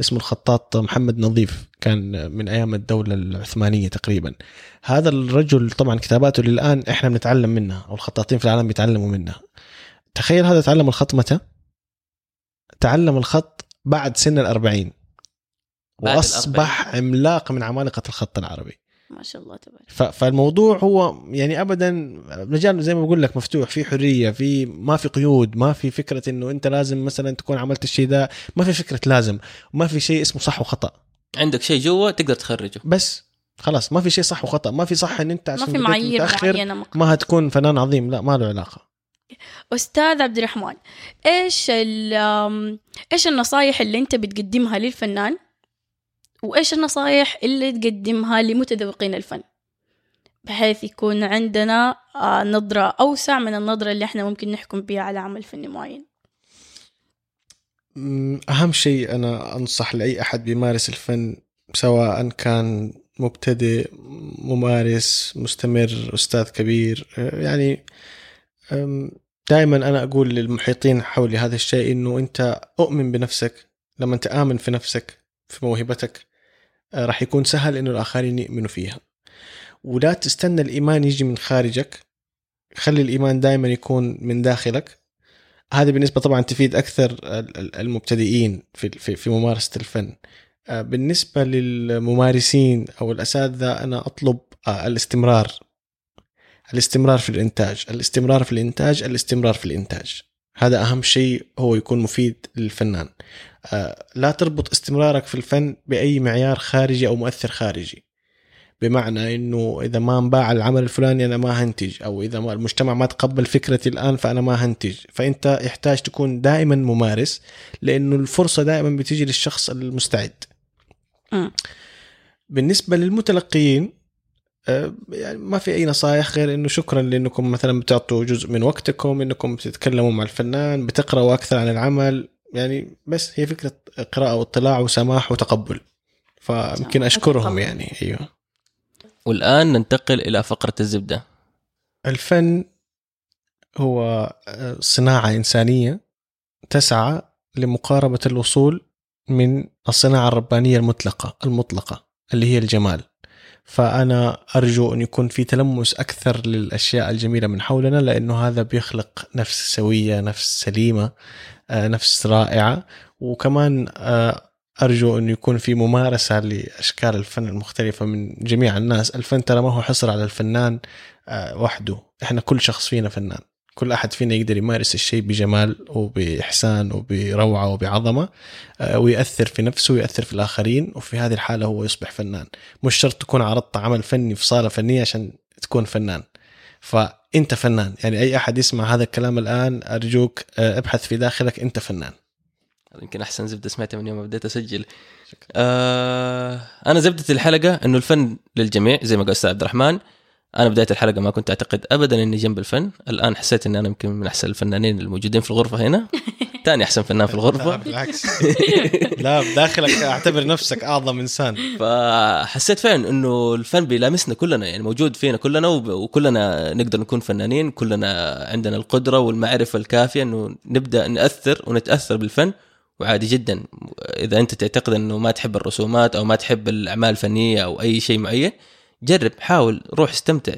اسمه الخطاط محمد نظيف كان من أيام الدولة العثمانية تقريبا. هذا الرجل طبعا كتاباته للآن إحنا بنتعلم منها أو الخطاطين في العالم بيتعلموا منها. تخيل هذا تعلم الخط متى؟ تعلم الخط بعد سن الأربعين. الأربعين. عملاق من عمالقة الخط العربي. ما شاء الله تبارك. ف- فالموضوع هو يعني ابدا مجال زي ما بقول لك مفتوح في حرية في ما في قيود ما في فكرة إنه أنت لازم مثلا تكون عملت الشيء ده ما في فكرة لازم ما في شيء اسمه صح وخطأ. عندك شيء جوا تقدر تخرجه. بس خلاص ما في شيء صح وخطأ ما في صح إن أنت ما عشان في بديت معايير معينة ما هتكون فنان عظيم لا ما له علاقة. أستاذ عبد الرحمن إيش إيش النصايح اللي أنت بتقدمها للفنان وإيش النصايح اللي تقدمها لمتذوقين الفن؟ بحيث يكون عندنا آه، نظرة أوسع من النظرة اللي إحنا ممكن نحكم بها على عمل فني معين. م، أهم شيء أنا أنصح لأي أحد بيمارس الفن سواء كان مبتدئ ممارس مستمر أستاذ كبير أه، يعني دائما أنا أقول للمحيطين حولي هذا الشيء إنه أنت أؤمن بنفسك لما أنت آمن في نفسك. في موهبتك أه، راح يكون سهل إنه الآخرين يؤمنوا فيها ولا تستنى الإيمان يجي من خارجك خلي الإيمان دائما يكون من داخلك هذه بالنسبة طبعا تفيد ال- المبتدئين في في ممارسة الفن. آه، بالنسبة للممارسين أو الأساتذة أنا أطلب آه، الاستمرار. الاستمرار في الإنتاج، الاستمرار في الإنتاج، الاستمرار في الإنتاج. هذا أهم شيء هو يكون مفيد للفنان. آه، لا تربط استمرارك في الفن بأي معيار خارجي أو مؤثر خارجي. بمعنى إنه إذا ما انباع العمل الفلاني أنا ما هنتج أو إذا ما المجتمع ما تقبل فكرتي الآن فأنا ما هنتج فأنت يحتاج تكون دائما ممارس لأنه الفرصة دائما بتيجي للشخص المستعد مم. بالنسبة للمتلقيين يعني ما في أي نصائح غير إنه شكرا لأنكم مثلا بتعطوا جزء من وقتكم إنكم بتتكلموا مع الفنان بتقرأوا أكثر عن العمل. يعني بس هي فكرة قراءة واطلاع وسماح وتقبل. فيمكن أشكرهم. يعني. أيوه. والآن ننتقل إلى فقرة الزبدة. الفن هو آه، صناعة إنسانية تسعى لمقاربة الوصول من الصناعة الربانية المطلقة المطلقة اللي هي الجمال. فأنا أرجو أن يكون في تلمس أكثر للأشياء الجميلة من حولنا لأنه هذا بيخلق نفس سوية نفس سليمة آه، نفس رائعة. وكمان آه، أرجو أن يكون في ممارسة لأشكال الفن المختلفة من جميع الناس. الفن ترى ما هو حصر على الفنان آه، وحده. إحنا كل شخص فينا فنان. كل أحد فينا يقدر يمارس الشيء بجمال وبإحسان وبروعة وبعظمة آه، ويأثر في نفسه ويأثر في الآخرين وفي هذه الحالة هو يصبح فنان. مش شرط تكون عرضت عمل فني في صالة فنية عشان تكون فنان. فأنت فنان. يعني أي أحد يسمع هذا الكلام الآن أرجوك آه، ابحث في داخلك أنت فنان. يمكن أحسن زبدة سمعتها من يوم ما بديت أسجل. آه أنا زبدة الحلقة إنه الفن للجميع زي ما قال أستاذ عبد الرحمن أنا بداية الحلقة ما كنت أعتقد ابدا إني جنب الفن. الآن حسيت اني أنا يمكن من أحسن الفنانين الموجودين في الغرفة هنا. ثاني أحسن فنان في لا الغرفه بالعكس. لا بداخلك أعتبر نفسك أعظم إنسان. فحسيت فعلا إنه الفن بيلامسنا كلنا يعني موجود فينا كلنا وكلنا نقدر نكون فنانين كلنا عندنا القدرة والمعرفة الكافية إنه نبدأ نأثر ونتأثر بالفن وعادي جدا. إذا أنت تعتقد إنه ما تحب الرسومات أو ما تحب الأعمال الفنية أو أي شيء معين جرب حاول روح استمتع.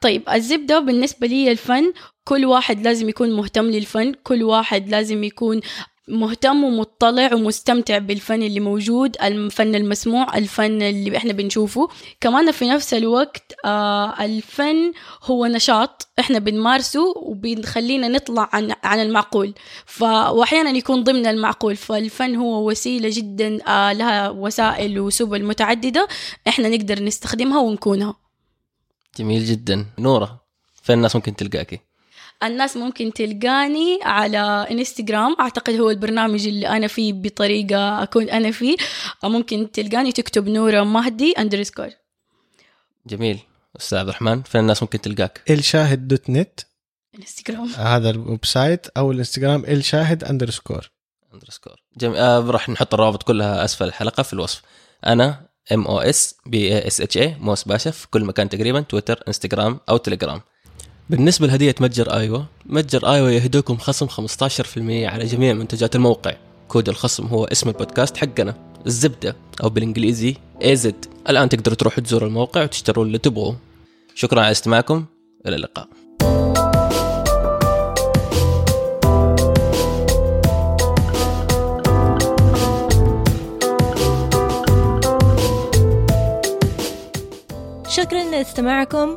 طيب الزبدة بالنسبة لي الفن كل واحد لازم يكون مهتم للفن كل واحد لازم يكون مهتم ومطلع ومستمتع بالفن اللي موجود الفن المسموع الفن اللي إحنا بنشوفه. كمان في نفس الوقت آه الفن هو نشاط إحنا بنمارسه وبنخلينا نطلع عن عن المعقول. ف واحيانا يكون ضمن المعقول فالفن هو وسيلة جدا آه لها وسائل وسبل متعددة إحنا نقدر نستخدمها ونكونها. جميل جدا. نورة فين الناس ممكن تلقاكي؟ الناس ممكن تلقاني على إنستغرام. أعتقد هو البرنامج اللي أنا فيه بطريقة أكون أنا فيه. ممكن تلقاني تكتب نورة مهدي اندرسكور جميل. أستاذ عبد الرحمن فين الناس ممكن تلقاك؟ إلشاهد dot net. إنستغرام. هذا ال website أو الإنستغرام إلشاهد underscore underscore جميل. آه راح نحط الروابط كلها أسفل الحلقة في الوصف. أنا M O S B A S H A موس باشا في كل مكان تقريبا تويتر إنستغرام أو تليجرام. بالنسبة لهدية متجر آيوه متجر آيوه يهدوكم خصم 15% على جميع منتجات الموقع. كود الخصم هو اسم البودكاست حقنا. الزبدة أو بالإنجليزي A Z الآن تقدروا تروحوا تزوروا الموقع وتشتروا اللي تبغوه شكرا على استماعكم. إلى اللقاء. شكرا لاستماعكم.